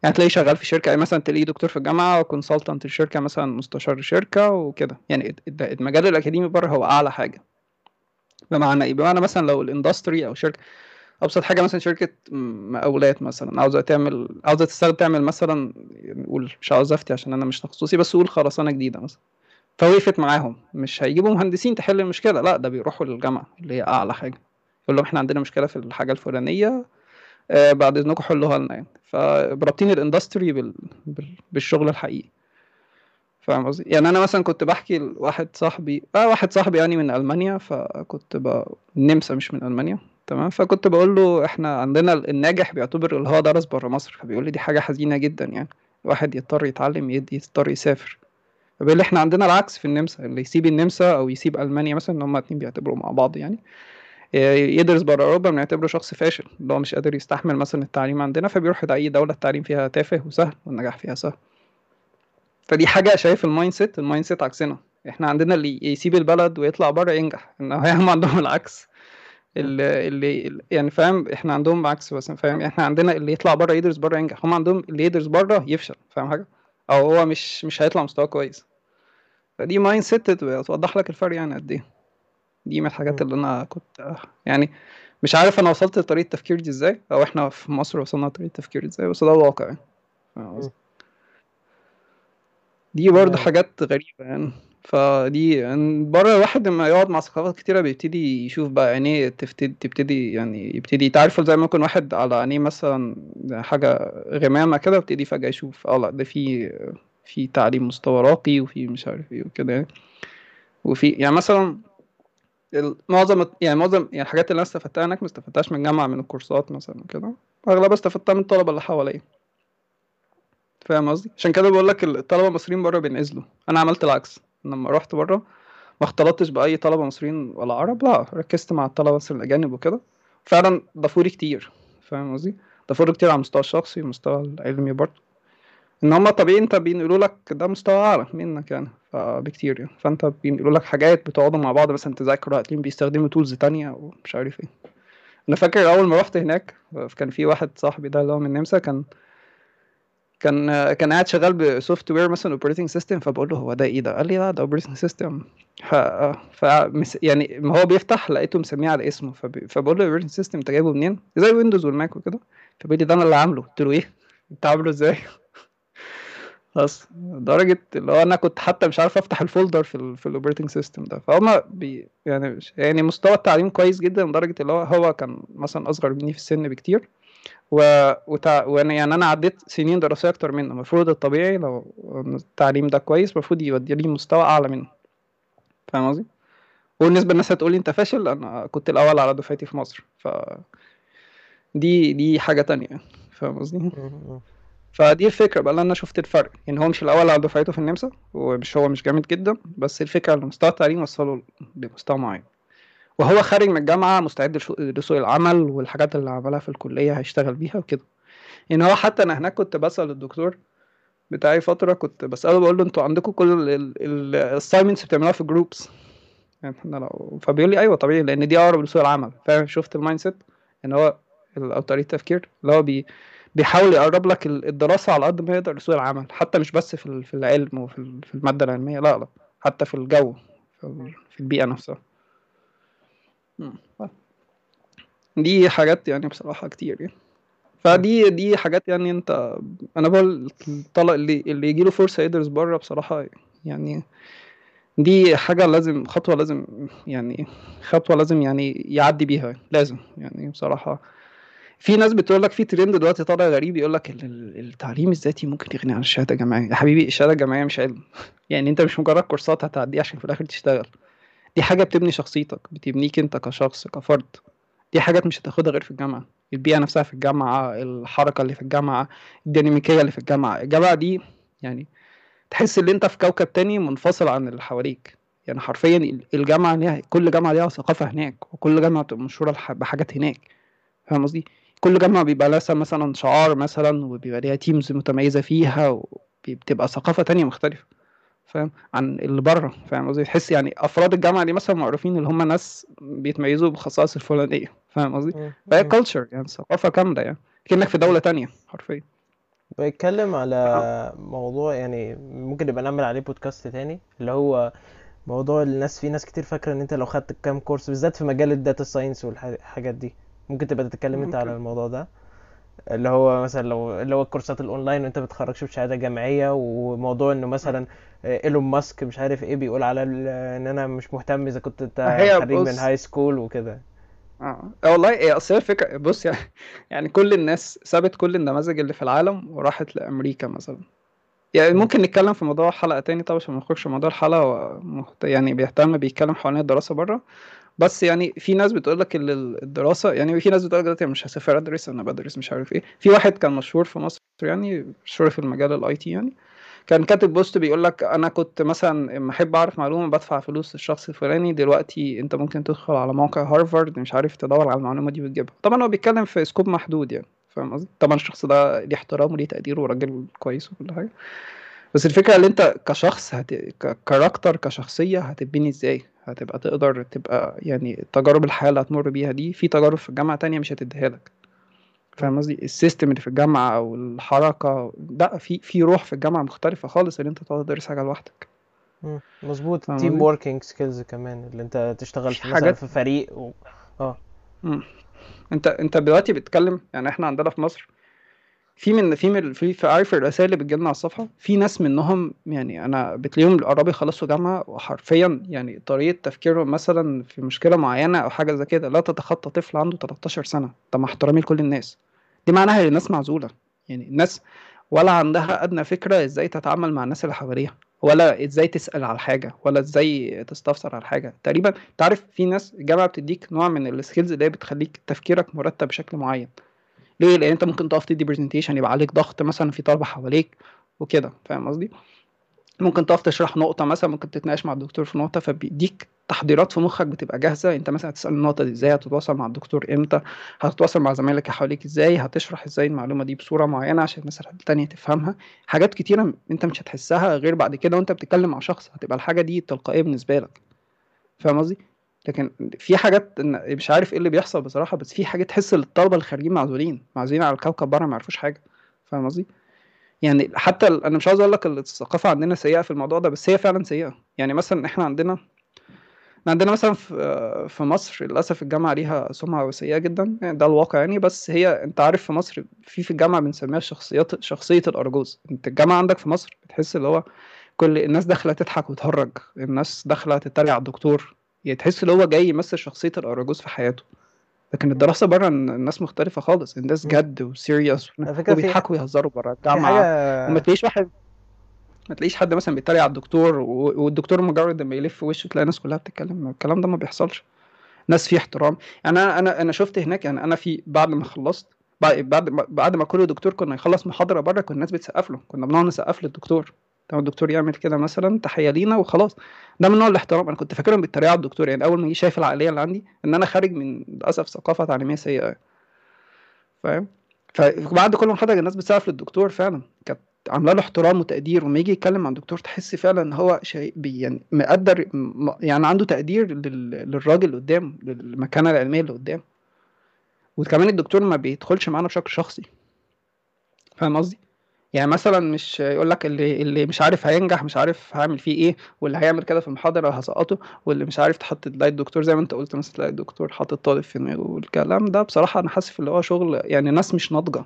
يعني تلاقيه شغال في شركة يعني مثلا تلاقيه دكتور في الجامعة consultant الشركة مثلا مستشار الشركة وكده. يعني المجال الأكاديمي بره هو أعلى حاجة. بمعنى إيه؟ بمعنى مثلا لو ال industry أو شركة أبسط حاجة مثلا شركة مقاولات مثلا عاوزة تعمل عاوزة تستخدم تعمل مثلا نقول مش عاوز أفتي عشان أنا مش تخصصي بس قول خرسانة جديدة مثلا. فوقفت معاهم مش هيجيبوا مهندسين تحل المشكلة لا ده بيروحوا للجامعة اللي هي أعلى حاجة. يقول لهم إحنا عندنا مشكلة في الحاجة الفلانية آه بعد إذنكم حلوها لنا يعني. فرابطين ال industry بال... بال... بالشغل الحقيقي. فاهم قصدي؟ يعني أنا مثلا كنت بحكي لواحد صاحبي آه واحد صاحبي يعني من ألمانيا فكنت ب... النمسا مش من ألمانيا. تمام؟ فكنت بقول له إحنا عندنا الناجح بيعتبر اللي هو درس بره مصر فبيقول لي دي حاجة حزينة جدا يعني. الواحد يضطر يتعلم يضطر يسافر. قال لي إحنا عندنا العكس في النمسا اللي يسيب النمسا أو يسيب ألمانيا مثلا إن هما اتنين بيعتبروا مع بعض يعني. يدرس بره أوروبا بنعتبره شخص فاشل اللي هو مش قادر يستحمل مثلا التعليم عندنا فبيروح أي دولة التعليم فيها تافه وسهل والنجاح فيها سهل. فدي حاجة شايف ال mindset ال mindset عكسنا. إحنا عندنا اللي يسيب البلد ويطلع بره ينجح ان هم عندهم العكس. اللي, اللي يعني فاهم إحنا عندهم عكس بس فاهم إحنا عندنا اللي يطلع بره يدرس بره ينجح. هم عندهم اللي يدرس بره يفشل فاهم حاجة؟ أو هو مش مش هيطلع مستوى كويس. فدي mindset توضح لك الفرق يعني قد إيه. دي من الحاجات اللي أنا كنت يعني مش عارف أنا وصلت لطريقة التفكير دي إزاي أو إحنا في مصر وصلنا لطريقة التفكير إزاي بس ده الواقع يعني. دي برضه حاجات غريبة يعني. فدي يعني بره الواحد لما يقعد مع ثقافات كتيرة بيبتدي يشوف بقى عينيه تبتدي تبتدي يعني يبتدي تعرف زي ما يكون واحد على عينيه مثلا حاجة غمامة كده يبتدي فجأة يشوف آه لأ ده في في تعليم مستوى راقي وفي مش عارف إيه وكده يعني. وفي يعني مثلا معظم يعني معظم يعني الحاجات اللي أنا استفدتها هناك ما استفدتهاش من الجامعة من الكورسات مثلا كده أغلبها استفدتها من الطلبة اللي حواليا. فاهم قصدي؟ عشان كده بقول لك الطلبة المصريين بره بينعزلوا. أنا عملت العكس. لما رحت بره ما اختلطتش بأي طلبة مصريين ولا عرب لا ركزت مع الطلبة بس الأجانب وكده. فعلا ضافولي كتير فاهم قصدي؟ ضافولي كتير على المستوى الشخصي والمستوى العلمي برضه. إن هما طبيعي انت بينقلوا لك ده مستوى أعلى منك يعني فبكتير يعني. فأنت بينقلوا لك حاجات بتقعدوا مع بعض مثلا تذاكروا هتلاقيهم بيستخدموا تولز تانية ومش عارف إيه. أنا فاكر أول ما رحت هناك كان في واحد صاحبي ده اللي هو من النمسا كان كان كان قاعد شغال ب software مثلا operating system فبقول له هو ده إيه ده؟ قال لي لا ده operating system ف... يعني ما هو بيفتح لقيته مسميه على اسمه فب... فبقول له operating system أنت جايبه منين؟ زي Windows وال Mac وكده فبيقول لي ده أنا اللي عامله قلت له إيه؟ أنت عامله إزاي؟ بس لدرجة اللي هو أنا كنت حتى مش عارف أفتح ال folder في في ال operating system ده فهما بي يعني يعني مستوى التعليم كويس جدا لدرجة اللي هو هو كان مثلا أصغر مني في السن بكتير و... وتع... وأنا يعني أنا عديت سنين دراسية أكتر منه. المفروض الطبيعي لو التعليم ده كويس المفروض يودي لي مستوى أعلى منه. فاهم قصدي؟ وبالنسبه للناس هتقول لي أنت فاشل؟ أنا كنت الأول على دفعتي في مصر. ف دي دي حاجة تانية. فاهم قصدي؟ فدي الفكرة بقى اللي أنا شفت الفرق. يعني هو مش الأول على دفعته في النمسا ومش هو مش جامد جدا بس الفكرة إن مستوى التعليم وصله لمستوى معين. وهو خارج من الجامعة مستعد لسوق العمل والحاجات اللي عملها في الكلية هيشتغل بيها وكده. يعني هو حتى أنا هناك كنت بسأل الدكتور بتاعي فترة كنت بسأله بقول له أنتوا عندكم كل ال assignments بتعملوها في groups يعني إحنا لو فبيقول لي أيوه طبيعي لأن دي أقرب لسوق العمل. فاهم؟ شفت ال mindset إن هو أو طريقة التفكير اللي هو بي بيحاول يقرب لك الدراسة على قد ما يقدر لسوق العمل حتى مش بس في العلم وفي في المادة العلمية لا لا حتى في الجو في البيئة نفسها. دي حاجات يعني بصراحة كتير يعني. فدي دي حاجات يعني انت أنا بقول الطلق اللي اللي يجي له فرصة يدرس بره بصراحة يعني دي حاجة لازم خطوة لازم يعني خطوة لازم يعني يعدي بيها لازم يعني بصراحة. في ناس بتقول لك في ترند دلوقتي طالع غريب يقول لك التعليم الذاتي ممكن يغني عن الشهادة الجامعية. يا حبيبي الشهادة الجامعية مش علم. يعني انت مش مجرد كورسات هتعديه عشان في الآخر تشتغل. دي حاجة بتبني شخصيتك بتبنيك أنت كشخص كفرد. دي حاجات مش هتاخدها غير في الجامعة. البيئة نفسها في الجامعة الحركة اللي في الجامعة الديناميكية اللي في الجامعة. الجامعة دي يعني تحس إن أنت في كوكب تاني منفصل عن اللي حواليك. يعني حرفيا الجامعة ليها كل جامعة ليها ثقافة هناك وكل جامعة بتبقى مشهورة بحاجات هناك. فاهم قصدي؟ كل جامعة بيبقى لها مثلا شعار مثلا وبيبقى ليها تيمز متميزة فيها وبتبقى ثقافة تانية مختلفة. فاهم؟ عن اللي بره فاهم قصدي؟ تحس يعني أفراد الجامعة دي مثلا معروفين اللي هم ناس بيتميزوا بالخصائص الفلانية فاهم قصدي؟ فهي culture يعني ثقافة كاملة يعني كأنك في دولة تانية حرفيا. بيتكلم على موضوع يعني ممكن نبقى نعمل عليه بودكاست تاني اللي هو موضوع الناس في ناس كتير فاكرة إن أنت لو خدت كام كورس بالذات في مجال ال data science والحاجات دي. ممكن تبقى تتكلم أنت على الموضوع ده. اللي هو مثلا لو اللي هو الكورسات الأونلاين وأنت بتخرجش بشهاده جامعية وموضوع إنه مثلا إيلون ماسك مش عارف إيه بيقول على إن أنا مش مهتم إذا كنت أنت خريج من high school وكده. آه. والله إيه أصل الفكرة بص يعني يعني كل الناس سابت كل النماذج اللي في العالم وراحت لأمريكا مثلا. يعني ممكن نتكلم في موضوع حلقة تاني طبعا عشان ما نخرجش موضوع الحلقة يعني بيهتم بيتكلم حوالين الدراسة بره. بس يعني في ناس بتقول لك الدراسة يعني في ناس بتقول لك دلوقتي مش هسافر ادرس أنا بدرس مش عارف إيه. في واحد كان مشهور في مصر يعني مشهور في المجال ال IT يعني. كان كاتب post بيقول لك أنا كنت مثلا لما أحب أعرف معلومة بدفع فلوس للشخص الفلاني دلوقتي أنت ممكن تدخل على موقع هارفارد مش عارف تدور على المعلومة دي وتجيبها. طبعا هو بيتكلم في scope محدود يعني فاهم قصدي؟ طبعا الشخص ده ليه احترام وليه تقدير وراجل كويس وكل حاجة. بس الفكرة اللي أنت كشخص هت... ك character كشخصية هتبني إزاي؟ هتبقى تقدر تبقى يعني تجارب الحياة اللي هتمر بيها دي في تجارب في الجامعة تانية مش هتديها لك فاهم قصدي ال system اللي في الجامعة أو الحركة لا في في روح في الجامعة مختلفة خالص اللي أنت تقعد تدرس حاجة لوحدك. مظبوط team؟ working skills كمان اللي أنت تشتغل في مثلا حاجات في فريق و... آه. أنت أنت دلوقتي بتتكلم يعني إحنا عندنا في مصر في من في من في في عارف الرسائل اللي بتجيلنا على الصفحة؟ في ناس منهم يعني أنا بتلاقيهم قربوا يخلصوا جامعة وحرفيا يعني طريقة تفكيرهم مثلا في مشكلة معينة أو حاجة زي كده لا تتخطى طفل عنده 13 سنة. ده مع احترامي لكل الناس. دي معناها إن الناس معزولة. يعني الناس ولا عندها أدنى فكرة إزاي تتعامل مع الناس اللي حواليها ولا إزاي تسأل على حاجة ولا إزاي تستفسر على حاجة. تقريبا تعرف في ناس الجامعة بتديك نوع من ال skills اللي هي بتخليك تفكيرك مرتب بشكل معين. ليه؟ لأن أنت ممكن تقف تدي presentation يبقى عليك ضغط مثلا في طلبة حواليك وكده فاهم قصدي؟ ممكن تقف تشرح نقطة مثلا ممكن تتناقش مع الدكتور في نقطة فبيديك تحضيرات في مخك بتبقى جاهزة. أنت مثلا هتسأل النقطة دي إزاي؟ هتتواصل مع الدكتور إمتى؟ هتتواصل مع زمايلك اللي حواليك إزاي؟ هتشرح إزاي المعلومة دي بصورة معينة عشان الناس التانية تفهمها؟ حاجات كتيرة أنت مش هتحسها غير بعد كده وأنت بتتكلم مع شخص هتبقى الحاجة دي تلقائية بالنسبة لك. فاهم قصدي؟ لكن في حاجات مش عارف إيه اللي بيحصل بصراحة بس في حاجات تحس إن الطلبة اللي خارجين معزولين معزولين على الكوكب بره ما يعرفوش حاجة. فاهم قصدي؟ يعني حتى أنا مش عاوز أقول لك الثقافة عندنا سيئة في الموضوع ده بس هي فعلا سيئة. يعني مثلا إحنا عندنا عندنا مثلا في في مصر للأسف الجامعة ليها سمعة سيئه جدا يعني ده الواقع يعني بس هي أنت عارف في مصر في في الجامعة بنسميها شخصيات شخصية الأرجوز. أنت الجامعة عندك في مصر بتحس اللي هو كل الناس داخلة تضحك وتهرج الناس داخلة تتريق على الدكتور. يعني تحس ان هو جاي يمثل شخصية الارجوز في حياته. لكن الدراسة بره الناس مختلفة خالص. الناس. جد وسيريس في وبيضحكوا ويهزروا بره. الجامعة وما تلاقيش واحد ما تلاقيش حد مثلا بيتريق على الدكتور والدكتور مجرد ما يلف وشه تلاقي الناس كلها بتتكلم. الكلام ده ما بيحصلش. ناس فيه احترام. يعني أنا أنا أنا شفت هناك يعني أنا في بعد ما خلصت بعد بعد ما كل دكتور كنا يخلص محاضرة بره كنا الناس بتسقف له. كنا بنقعد نسقف للدكتور. طب الدكتور يعمل كده مثلا تحية لينا وخلاص. ده من نوع الاحترام. أنا كنت فاكرهم بيتريقوا على الدكتور. يعني أول ما جه شايف العقلية اللي عندي إن أنا خارج من للأسف ثقافة تعليمية سيئة فاهم؟ فبعد كل محاضره الناس بتسقف للدكتور فعلا. كانت عاملة له احترام وتقدير. وما يجي يتكلم مع الدكتور تحس فعلا إن هو شيء يعني مقدر يعني عنده تقدير لل- للراجل اللي قدامه للمكانة العلمية اللي قدامه وكمان الدكتور ما بيدخلش معانا بشكل شخصي. فاهم قصدي؟ يعني مثلا مش يقول لك اللي اللي مش عارف هينجح مش عارف هعمل فيه إيه واللي هيعمل كده في المحاضرة هسقطه واللي مش عارف تحط تلاقي الدكتور زي ما أنت قلت مثلا تلاقي الدكتور حاطط طالب في دماغه والكلام ده. بصراحة أنا حاسس اللي هو شغل يعني ناس مش ناضجة.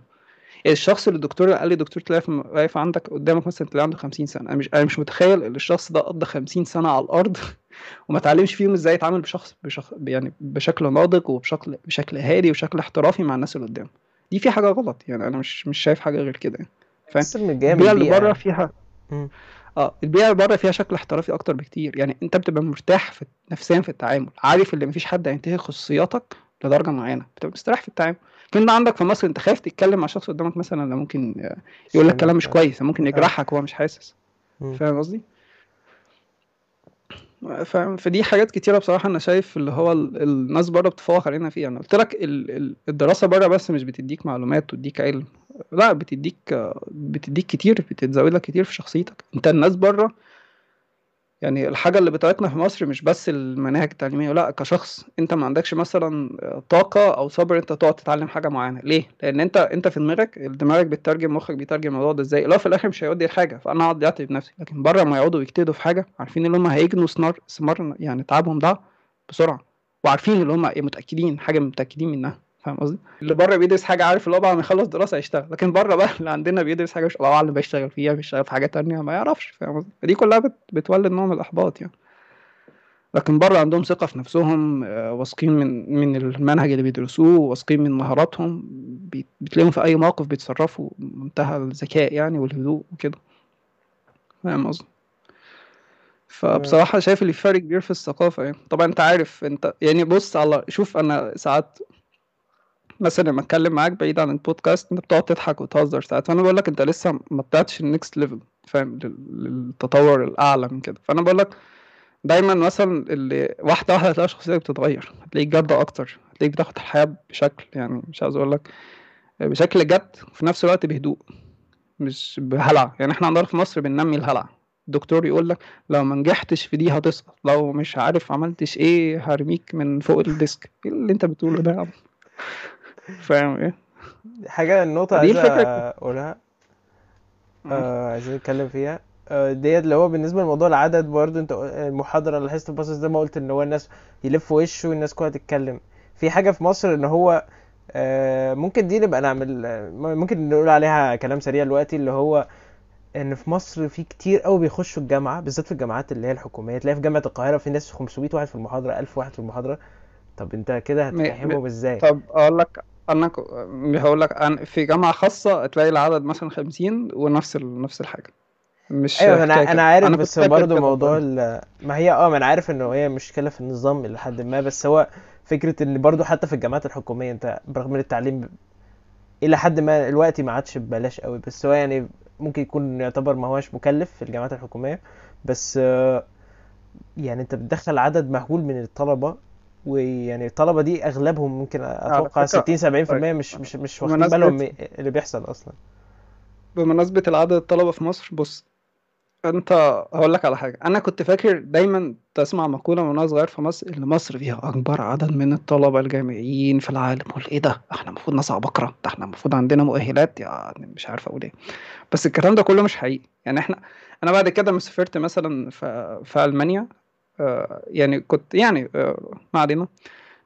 الشخص اللي الدكتور قال لي دكتور تلاقي واقف عندك قدامك مثلا تلاقي عنده 50 سنة. أنا مش أنا مش متخيل إن الشخص ده قضى 50 سنة على الأرض وما اتعلمش فيهم إزاي يتعامل بشخص بشخ... يعني بشكل ناضج وبشكل بشكل هادي وشكل احترافي مع الناس اللي قدامه. دي في حاجة غلط يعني أنا مش مش شايف حاجة غير كده يعني. فاهم؟ البيئه اللي بره يعني. فيها. آه البيئه اللي بره فيها شكل احترافي أكتر بكتير. يعني أنت بتبقى مرتاح في نفسيا في التعامل. عارف ان مفيش حد هينتهي خصوصياتك لدرجة معينة. بتبقى مستريح في التعامل. ده عندك في مصر؟ أنت خايف تتكلم مع شخص قدامك مثلا ممكن آه، يقول لك كلام مش شمال كويس ممكن آه. يجرحك وهو مش حاسس. فاهم قصدي؟ فاهم فدي حاجات كتيرة بصراحة أنا شايف اللي هو ال- الناس بره بتتفوق علينا فيها. أنا قلت لك ال- ال- الدراسة بره بس مش بتديك معلومات وتديك علم. لا بتديك بتديك كتير بتزود لك كتير في شخصيتك. أنت الناس بره يعني الحاجة اللي بتاعتنا في مصر مش بس المناهج التعليمية لا كشخص. انت ما عندكش مثلا طاقة أو صبر إنت تقعد تتعلم حاجة معينة. ليه؟ لأن انت انت في دماغك دماغك بتترجم مخك بيترجم الموضوع ده إزاي؟ لو في الآخر مش هيودي لحاجة فأنا اقعد اعتب نفسي. لكن بره ما يقعدوا يجتهدوا في حاجة عارفين ان هم هيجنوا ثمار ثمار يعني تعبهم ده بسرعة. وعارفين ان هم متأكدين حاجة متأكدين منها. فاهم قصدي؟ اللي بره بيدرس حاجة عارف اللي هو بعد ما يخلص دراسة هيشتغل لكن بره بقى اللي عندنا بيدرس حاجة مش الله اعلم بيشتغل فيها بيشتغل في حاجة تانية ما يعرفش فاهم قصدي؟ فدي كلها بت... بتولد نوع من الإحباط يعني. لكن بره عندهم ثقة في نفسهم آه، واثقين من من المنهج اللي بيدرسوه واثقين من مهاراتهم بتلاقيهم في أي موقف بيتصرفوا بمنتهى الذكاء يعني والهدوء وكده. فاهم قصدي؟ فبصراحة شايف اللي فرق كبير في الثقافة يعني. طبعا أنت عارف أنت يعني بص على شوف أنا ساعات مثلا لما أتكلم معاك بعيد عن البودكاست أنت بتقعد تضحك وتهزر ساعات. فأنا بقول لك أنت لسه ما طلعتش ال next level فاهم؟ للتطور الأعلى من كده. فأنا بقول لك دايما مثلا اللي واحدة واحدة هتلاقي شخصيتك بتتغير. هتلاقيك جد أكتر. هتلاقيك بتاخد الحياة بشكل يعني مش عايز أقول لك بشكل جد وفي نفس الوقت بهدوء مش بهلع. يعني إحنا عندنا في مصر بننمي الهلع. الدكتور يقول لك لو ما نجحتش في دي هتسقط لو مش عارف عملتش إيه هرميك من فوق الديسك. إيه اللي أنت بتقوله ده يا عم؟ فاهم إيه؟ حاجة النقطة دي عايز الفكرة. أقولها آه عايزين نتكلم فيها. آه، ديت اللي هو بالنسبة لموضوع العدد برضه أنت المحاضرة اللي حصه الباصص زي ما قلت إن هو الناس يلف وشه والناس كلها تتكلم. في حاجة في مصر إن هو آه، ممكن دي نبقى نعمل آه، ممكن نقول عليها كلام سريع دلوقتي اللي هو إن في مصر في كتير قوي بيخشوا الجامعة بالذات في الجامعات اللي هي الحكومية. تلاقي في جامعة القاهرة في ناس 500 واحد في المحاضرة 1000 واحد في المحاضرة. طب أنت كده هتفهمهم إزاي؟ طب أقول لك أنا هقول لك أنا في جامعة خاصة تلاقي العدد مثلا 50 ونفس ال... نفس الحاجة. مش أيوه أنا أنا عارف كنت بس برضه موضوع ال... ما هي آه ما أنا عارف إنه هي مشكلة في النظام لحد ما بس هو فكرة إن برضه حتى في الجامعات الحكومية أنت برغم إن التعليم إلى حد ما الوقت ما عادش ببلاش قوي بس هو يعني ممكن يكون يعتبر ما هوش مكلف في الجامعات الحكومية بس آه، يعني أنت بتدخل عدد مهول من الطلبة ويعني الطلبة دي أغلبهم ممكن أتوقع فكرة 60 70% طيب. مش مش مش واخدين بالهم اللي بيحصل أصلا. بمناسبة العدد الطلبة في مصر بص أنت هقول لك على حاجة. أنا كنت فاكر دايما تسمع مقولة من وأنا صغير في مصر ان مصر فيها أكبر عدد من الطلبة الجامعيين في العالم. قول إيه ده؟ إحنا المفروض ناس عباقره ده إحنا المفروض عندنا مؤهلات. يعني مش عارف أقول إيه. بس الكلام ده كله مش حقيقي. يعني إحنا أنا بعد كده لما سافرت مثلا في في ألمانيا يعني كنت يعني آه، ما علينا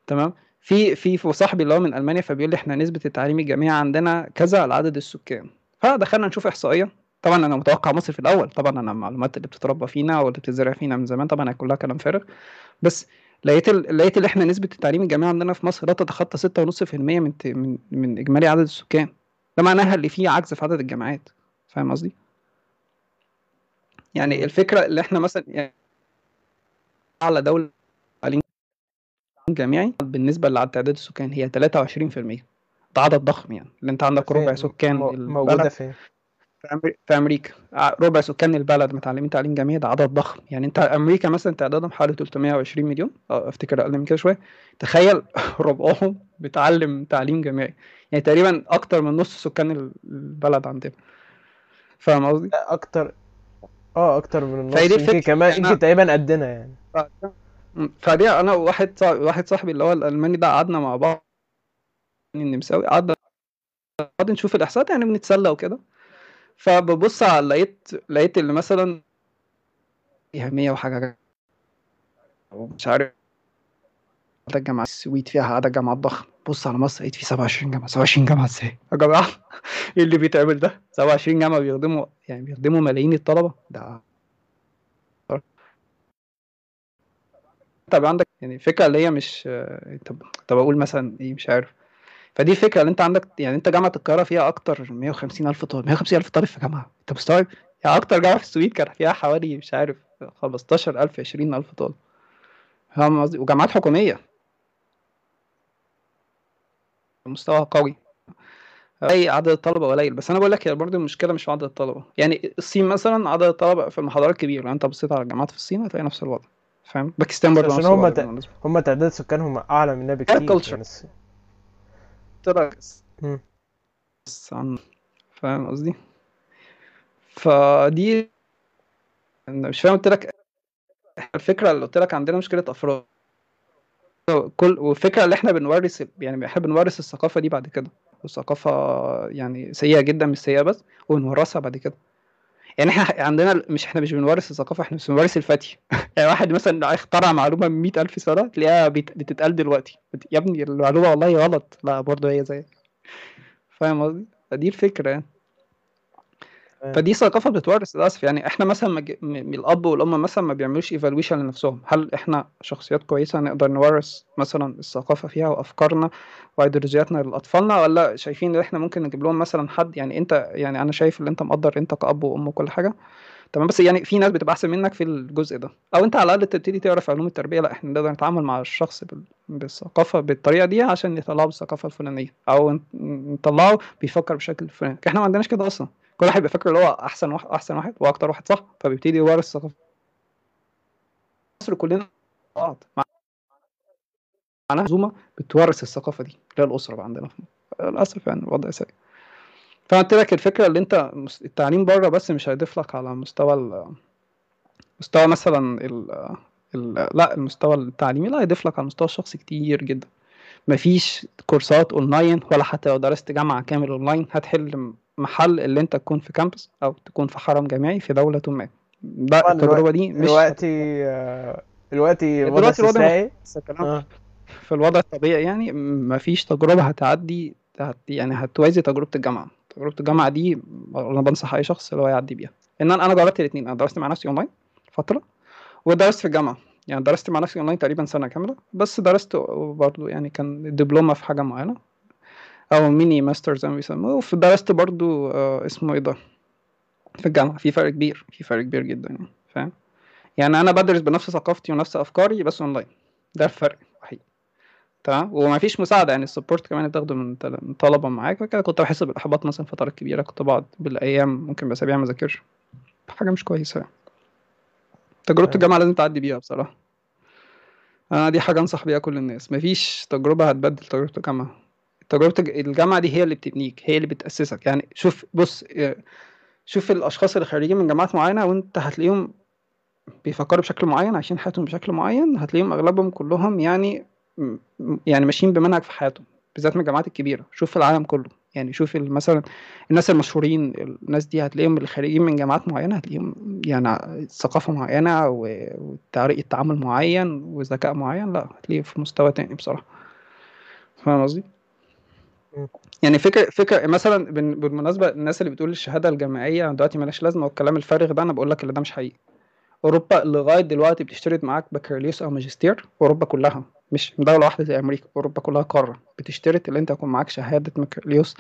تمام في في صاحبي اللي هو من ألمانيا فبيقول لي إحنا نسبة التعليم الجامعي عندنا كذا على عدد السكان فدخلنا نشوف إحصائية طبعا أنا متوقع مصر في الأول طبعا أنا المعلومات اللي بتتربى فينا واللي بتتزرع فينا من زمان طبعا كلها كلام فارغ بس لقيت. لقيت اللي إحنا نسبة التعليم الجامعي عندنا في مصر لا تتخطى 6.5% من. من من إجمالي عدد السكان ده معناها اللي فيه عجز في عدد الجامعات فاهم قصدي يعني. الفكرة اللي إحنا مثلا يعني دولة تعليم جامعي بالنسبة لعدد تعداد السكان هي 23% ده عدد ضخم يعني. اللي أنت عندك ربع سكان البلد فين؟ في أمريكا. ع- ربع سكان البلد متعلمين تعليم جامعي ده عدد ضخم. يعني أنت أمريكا مثلا تعدادهم حوالي 320 مليون. آه أفتكر أقل من كده شوية. تخيل ربعهم بيتعلم تعليم جامعي. يعني تقريبا أكتر من نص سكان ال- البلد عندنا. فاهم قصدي؟ أكتر آه أكتر من النص دي يمكن كمان إحنا يمكن تقريبا قدنا يعني. فدي أنا واحد صاحبي واحد صاحبي اللي هو الألماني ده قعدنا مع بعض النمساوي قعدنا قعدنا نشوف الإحصاءات يعني بنتسلى وكده. فببص على لقيت لقيت اللي مثلا فيها 100 وحاجة مش عارف عدد جامعات السويد فيها عدد جامعات ضخم بص على مصر لقيت في 27 جامعة. 27 جامعة إزاي؟ يا جماعة إيه اللي بيتعمل ده؟ 27 جامعة بيخدموا يعني بيخدموا ملايين الطلبة؟ ده طب عندك يعني فكرة اللي هي مش طب طب أقول مثلا إيه مش عارف. فدي الفكرة اللي أنت عندك يعني أنت جامعة القاهرة فيها أكتر من 150 ألف طالب. 150 ألف طالب في جامعة. أنت مستوعب؟ يعني أكتر جامعة في السويد كان فيها حوالي مش عارف 15 ألف 20 ألف طالب. فاهم قصدي؟ وجامعات حكومية. مستوى قوي. أي عدد الطلبة قليل بس أنا بقول لك هي برضه المشكلة مش في عدد الطلبة. يعني الصين مثلا عدد الطلبة في المحاضرات كبير لو أنت بصيت على الجامعات في الصين هتلاقي نفس الوضع فاهم؟ باكستان بس برضه عشان هم ت... هم تعداد سكانهم أعلى مننا بكتير كلتشر يعني مم. عن فاهم قصدي؟ فدي مش فاهم قلت لك الفكرة اللي قلت لك عندنا مشكلة أفراد. كل والفكرة اللي إحنا بنورث يعني إحنا بنورث الثقافة دي بعد كده. والثقافة يعني سيئة جدا مش سيئة بس ونورثها بعد كده. يعني إحنا عندنا مش إحنا مش بنورث الثقافة إحنا مش بنورث الفتي يعني واحد مثلا اخترع معلومة من 100000 سنة تلاقيها بت- بتتقال دلوقتي. يا ابني المعلومة والله غلط. لا برضه هي زي فاهم قصدي؟ فدي الفكرة يعني. فدي ثقافة بتتورث للأسف. يعني إحنا مثلا مج... م... الأب والأم مثلا ما بيعملوش ايفالويشن لنفسهم. هل إحنا شخصيات كويسة نقدر نورث مثلا الثقافة فيها وأفكارنا وأيديولوجياتنا لأطفالنا ولا شايفين إن إحنا ممكن نجيب لهم مثلا حد؟ يعني أنت يعني أنا شايف إن أنت مقدر أنت كأب وأم وكل حاجة. تمام. بس يعني في ناس بتبقى أحسن منك في الجزء ده. أو أنت على الأقل تبتدي تعرف علوم التربية. لا إحنا نقدر نتعامل مع الشخص بال... بالثقافة بالطريقة دي عشان نطلعه بالثقافه الفلانية. أو نطلعه بيفكر بشكل فلاني. إحنا ما عندناش كده أصلا. كل واحد بيفكر اللي هو أحسن واحد أحسن واحد وأكتر واحد صح؟ فبيبتدي يورث الثقافة. مصر كلنا بعض. معناها منظومه بتورث الثقافة دي اللي هي الأسرة بقى عندنا. في. للأسف يعني الوضع سيء. فانا قلت لك الفكرة اللي أنت التعليم بره بس مش هيضيف لك على مستوى مستوى مثلا ال ال لا المستوى التعليمي لا هيضيف لك على المستوى الشخصي كتير جدا. مفيش كورسات أونلاين ولا حتى لو درست جامعة كامل أونلاين هتحل محل اللي انت تكون في campus أو تكون في حرم جامعي في دولة ما. ده طبعا التجربة دي مش دلوقتي آه، دلوقتي وضع دلوقتي الوضع آه. في الوضع الطبيعي يعني مفيش تجربة هتعدي هت يعني هتوازي تجربة الجامعة. تجربة الجامعة دي أنا بنصح أي شخص اللي هو يعدي بيها. إن أنا أنا جربت الاتنين. أنا درست مع نفسي أونلاين فترة ودرست في الجامعة يعني درست مع نفسي أونلاين تقريبا سنة كاملة بس درست برضو يعني كان دبلومة في حاجة معينة. أو mini master زي ما بيسموه. ودرست برضو آه، اسمه إيه ده؟ في الجامعة. في فرق كبير. في فرق كبير جدا يعني فاهم؟ يعني أنا بدرس بنفس ثقافتي ونفس أفكاري بس أونلاين ده الفرق الوحيد. تمام؟ وما فيش مساعدة يعني السبورت كمان بتاخده من طلبة معاك وكده. كنت بحس بالإحباط مثلا فترات كبيرة. كنت بقعد بالأيام ممكن باسابيع ما أذاكرش. حاجة مش كويسة يعني. تجربة فاهم. الجامعة لازم تعدي بيها بصراحة. أنا دي حاجة أنصح بيها كل الناس. مفيش تجربة هتبدل تجربة الجامعة. تجربة الج- الجامعة دي هي اللي بتبنيك هي اللي بتأسسك. يعني شوف بص آه، شوف الأشخاص اللي خارجين من جامعات معينة وأنت هتلاقيهم بيفكروا بشكل معين عايشين حياتهم بشكل معين هتلاقيهم أغلبهم كلهم يعني يعني ماشيين بمنهج في حياتهم بالذات من الجامعات الكبيرة. شوف العالم كله. يعني شوف مثلا الناس المشهورين الناس دي هتلاقيهم اللي خارجين من جامعات معينة هتلاقيهم يعني ثقافة معينة وطريقة تعامل معين وذكاء معين لا هتلاقيه في مستوى تاني بصراحة. فاهم قصدي. يعني فكرة فكرة مثلا بال- بالمناسبة الناس اللي بتقول الشهادة الجامعية دلوقتي ملهاش لازمة والكلام الفارغ ده أنا بقول لك اللي ده مش حقيقي. أوروبا لغاية دلوقتي بتشترط معاك بكالوريوس أو ماجستير أوروبا كلها مش دولة واحدة زي أمريكا أوروبا كلها قارة. بتشترط إن أنت يكون معاك شهادة بكالوريوس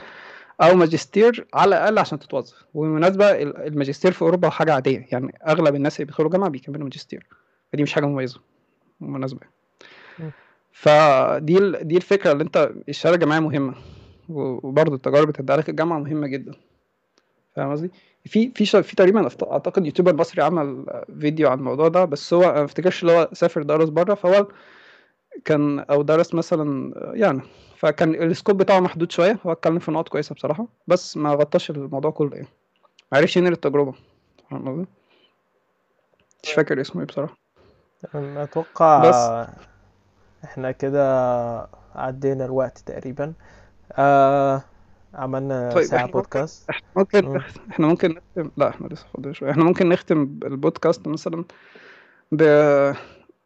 أو ماجستير على الأقل عشان تتوظف. وبالمناسبة ال- الماجستير في أوروبا حاجة عادية يعني أغلب الناس اللي بيدخلوا جامعة بيكملوا ماجستير. فدي مش حاجة مميزة بالمناسبة. فدي دي الفكرة اللي أنت الشهادة الجامعية مهمة. وبرضه التجارب بتديها لك الجامعة مهمة جدا. فاهم قصدي؟ في في في تقريبا أعتقد يوتيوبر مصري عمل فيديو عن الموضوع ده بس هو ما افتكرش اللي هو سافر درس بره فهو كان أو درس مثلا يعني فكان السكوب بتاعه محدود شوية هو اتكلم في نقط كويسة بصراحة بس ما غطاش الموضوع كله يعني. ما عرفش ينقل التجربة. فاهم قصدي؟ مش فاكر اسمه إيه بصراحة. أنا أتوقع بس إحنا كده عدينا الوقت تقريبا. آه عملنا طيب ساعة إحنا ممكن بودكاست إحنا ممكن مم. نخ- إحنا ممكن نختم لا إحنا لسه فاضل شوية. إحنا ممكن نختم البودكاست مثلا ب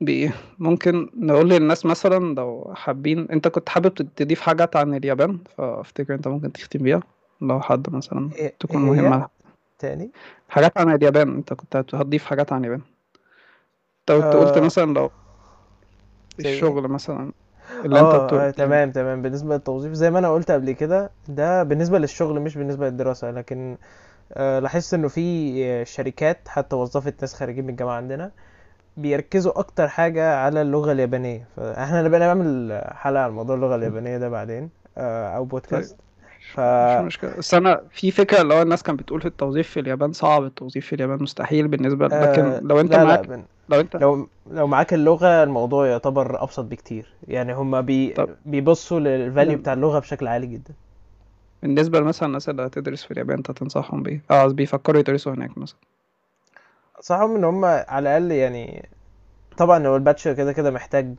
بإيه ممكن نقول للناس مثلا لو حابين أنت كنت حابب تضيف حاجات عن اليابان فأفتكر أنت ممكن تختم بيها. لو حد مثلا إيه تكون إيه مهمة. تاني؟ حاجات عن اليابان. أنت كنت هت- هتضيف حاجات عن اليابان. أنت قلت قلت آه مثلا لو الشغل مثلا اللي انت آه. آه، يعني تمام تمام. بالنسبة للتوظيف زي ما أنا قلت قبل كده ده بالنسبة للشغل مش بالنسبة للدراسة. لكن آه لاحظت إنه في آه، شركات حتى وظفت ناس خارجين من الجامعة عندنا بيركزوا أكتر حاجة على اللغة اليابانية. فإحنا نبقى نعمل حلقة عن موضوع اللغة اليابانية ده بعدين آه أو طيب. بودكاست. ف مش مشكلة. بس أنا في فكرة اللي هو الناس كانت بتقول في التوظيف في اليابان صعب التوظيف في اليابان مستحيل بالنسبة لكن آه لو أنت لا لا معاك بن... لو أنت لو لو معاك اللغة الموضوع يعتبر أبسط بكتير. يعني هما بي... طب بيبصوا لل value بتاع اللغة بشكل عالي جدا. بالنسبة مثلا الناس اللي هتدرس في اليابان أنت تنصحهم بإيه؟ آه بيفكروا يدرسوا هناك مثلا. انصحهم إن هما على الأقل يعني طبعا هو ال bachelor كده كده محتاج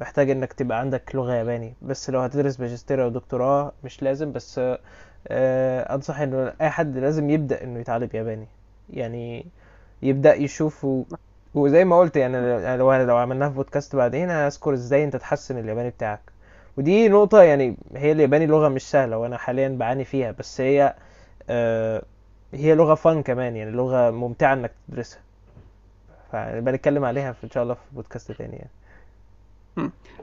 محتاج إنك تبقى عندك لغة ياباني. بس لو هتدرس ماجستير أو دكتوراه مش لازم. بس آه، أنصح إنه أي حد لازم يبدأ إنه يتعلم ياباني. يعني يبدأ يشوف. وزي ما قلت يعني لو لو عملناها في بودكاست بعدين هذكر إزاي أنت تحسن الياباني بتاعك. ودي نقطة يعني هي الياباني لغة مش سهلة وأنا حاليا بعاني فيها بس هي آه، هي لغة فن كمان يعني لغة ممتعة إنك تدرسها. فنبقى نتكلم عليها في إن شاء الله في بودكاست تاني يعني.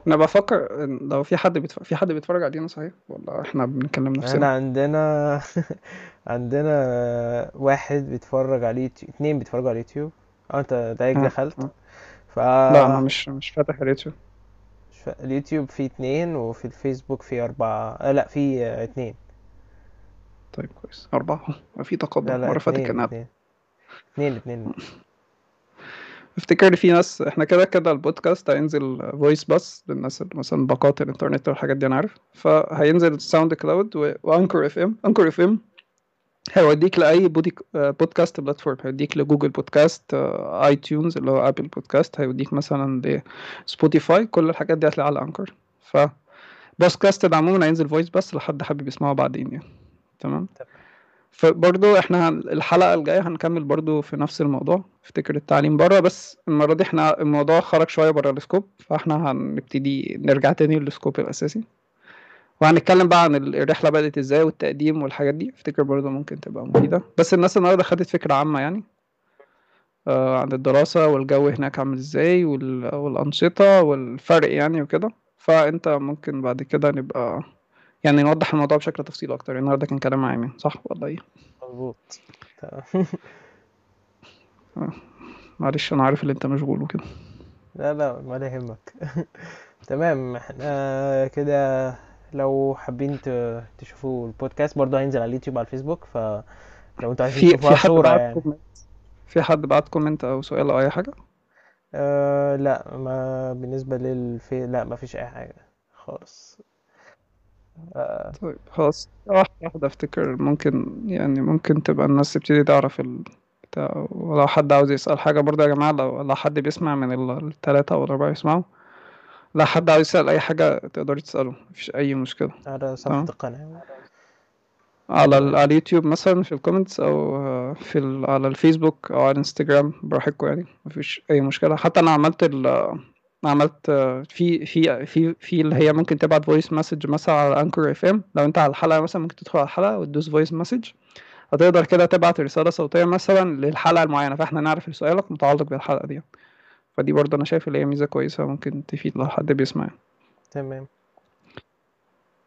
أنا بفكر لو في حد بيتف... في حد بيتفرج علينا صحيح؟ ولا إحنا نفسنا. عندنا عندنا واحد بيتفرج على اليوتيوب اتنين بيتفرجوا على اليوتيوب. آه انت دايك دخلت. ف لا أنا مش مش فاتح اليوتيوب. مش اليوتيوب فيه اتنين وفي الفيسبوك فيه أربعة. آه لا فيه آه، اتنين. طيب كويس. أربعة. ما في تقدم. لا لا المرة فاتت اتنين كان اتنين. اتنين اتنين. افتكر في ناس إحنا كده كده البودكاست هينزل voice بس للناس اللي مثلا باقات الإنترنت والحاجات دي أنا عارف. فهينزل SoundCloud و Anchor FM Anchor FM هيوديك لأي بودي podcast platform هيوديك ل Google Podcasts iTunes اللي هو Apple Podcasts هيوديك مثلا ل Spotify كل الحاجات دي هتلاقيها على Anchor ف بودكاست عموما هينزل voice بس لحد حابب يسمعه بعدين يعني. تمام. فبرضو إحنا الحلقة الجاية هنكمل برضو في نفس الموضوع. افتكر التعليم بره. بس المرة دي إحنا الموضوع خرج شوية بره ال scope فإحنا هنبتدي نرجع تاني لل scope الأساسي. وهنتكلم بقى عن ال- الرحلة بدأت إزاي والتقديم والحاجات دي. أفتكر برضو ممكن تبقى مفيدة. بس الناس النهاردة خدت فكرة عامة يعني آه عن الدراسة والجو هناك عامل إزاي وال- والأنشطة والفرق يعني وكده. فأنت ممكن بعد كده نبقى يعني نوضح الموضوع بشكل تفصيلي أكتر. النهارده كان كلام عام يعني، صح؟ ولا إيه مظبوط. تمام. معلش أنا عارف ان أنت مشغول وكده. لا لا ولا يهمك. تمام إحنا كده لو حابين تشوفوا البودكاست برضه هينزل على اليوتيوب على الفيسبوك فلو أنتوا عايزين في تشوفوها في حد صورة يعني. كومنت في حد بعت comment أو سؤال أو أي حاجة؟ أه لا ما بالنسبة للفي لا ما فيش أي حاجة خالص. أه طيب خلاص. واحدة واحدة أفتكر ممكن يعني ممكن تبقى الناس تبتدي تعرف ال ولو حد عاوز يسأل حاجة برضه يا جماعة لو لو حد بيسمع من ال- التلاتة أو الأربعة يسمعوا. لو حد عاوز يسأل أي حاجة تقدر تسأله مفيش أي مشكلة. على صفحة تمام؟ القناة. على ال- على اليوتيوب مثلا في ال comments أو آه، في ال على الفيسبوك أو على الإنستجرام براحتكم يعني مفيش أي مشكلة. حتى أنا عملت ال عملت آه، في في في في اللي هي ممكن تبعت voice message مثلا على Anchor FM لو أنت على الحلقة مثلا ممكن تدخل على الحلقة وتدوس voice message هتقدر كده تبعت رسالة صوتية مثلا للحلقة المعينة فإحنا نعرف سؤالك متعلق بالحلقة دي. فدي برضه أنا شايف اللي هي ميزة كويسة ممكن تفيد لو حد بيسمع. يعني. تمام.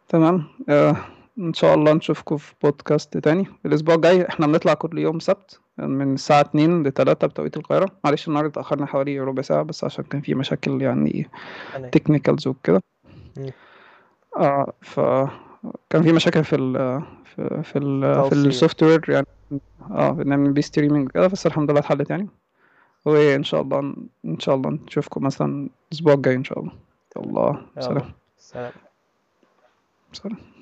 تمام. آه إن شاء الله نشوفكم في بودكاست تاني. الأسبوع الجاي إحنا بنطلع كل يوم سبت من الساعة اتنين لتلاتة بتوقيت القاهرة. معلش النهاردة اتأخرنا حوالي ربع ساعة بس عشان كان في مشاكل يعني تكنيكالز وكده. مم. آه ف كان في مشاكل في ال في ال في ال software يعني. آه بنعمل بيه streaming وكده بس الحمد لله اتحلت يعني. وإن شاء الله إن شاء الله نشوفكم مثلا الأسبوع الجاي إن شاء الله. الله يلا سلام. سلام. سلام.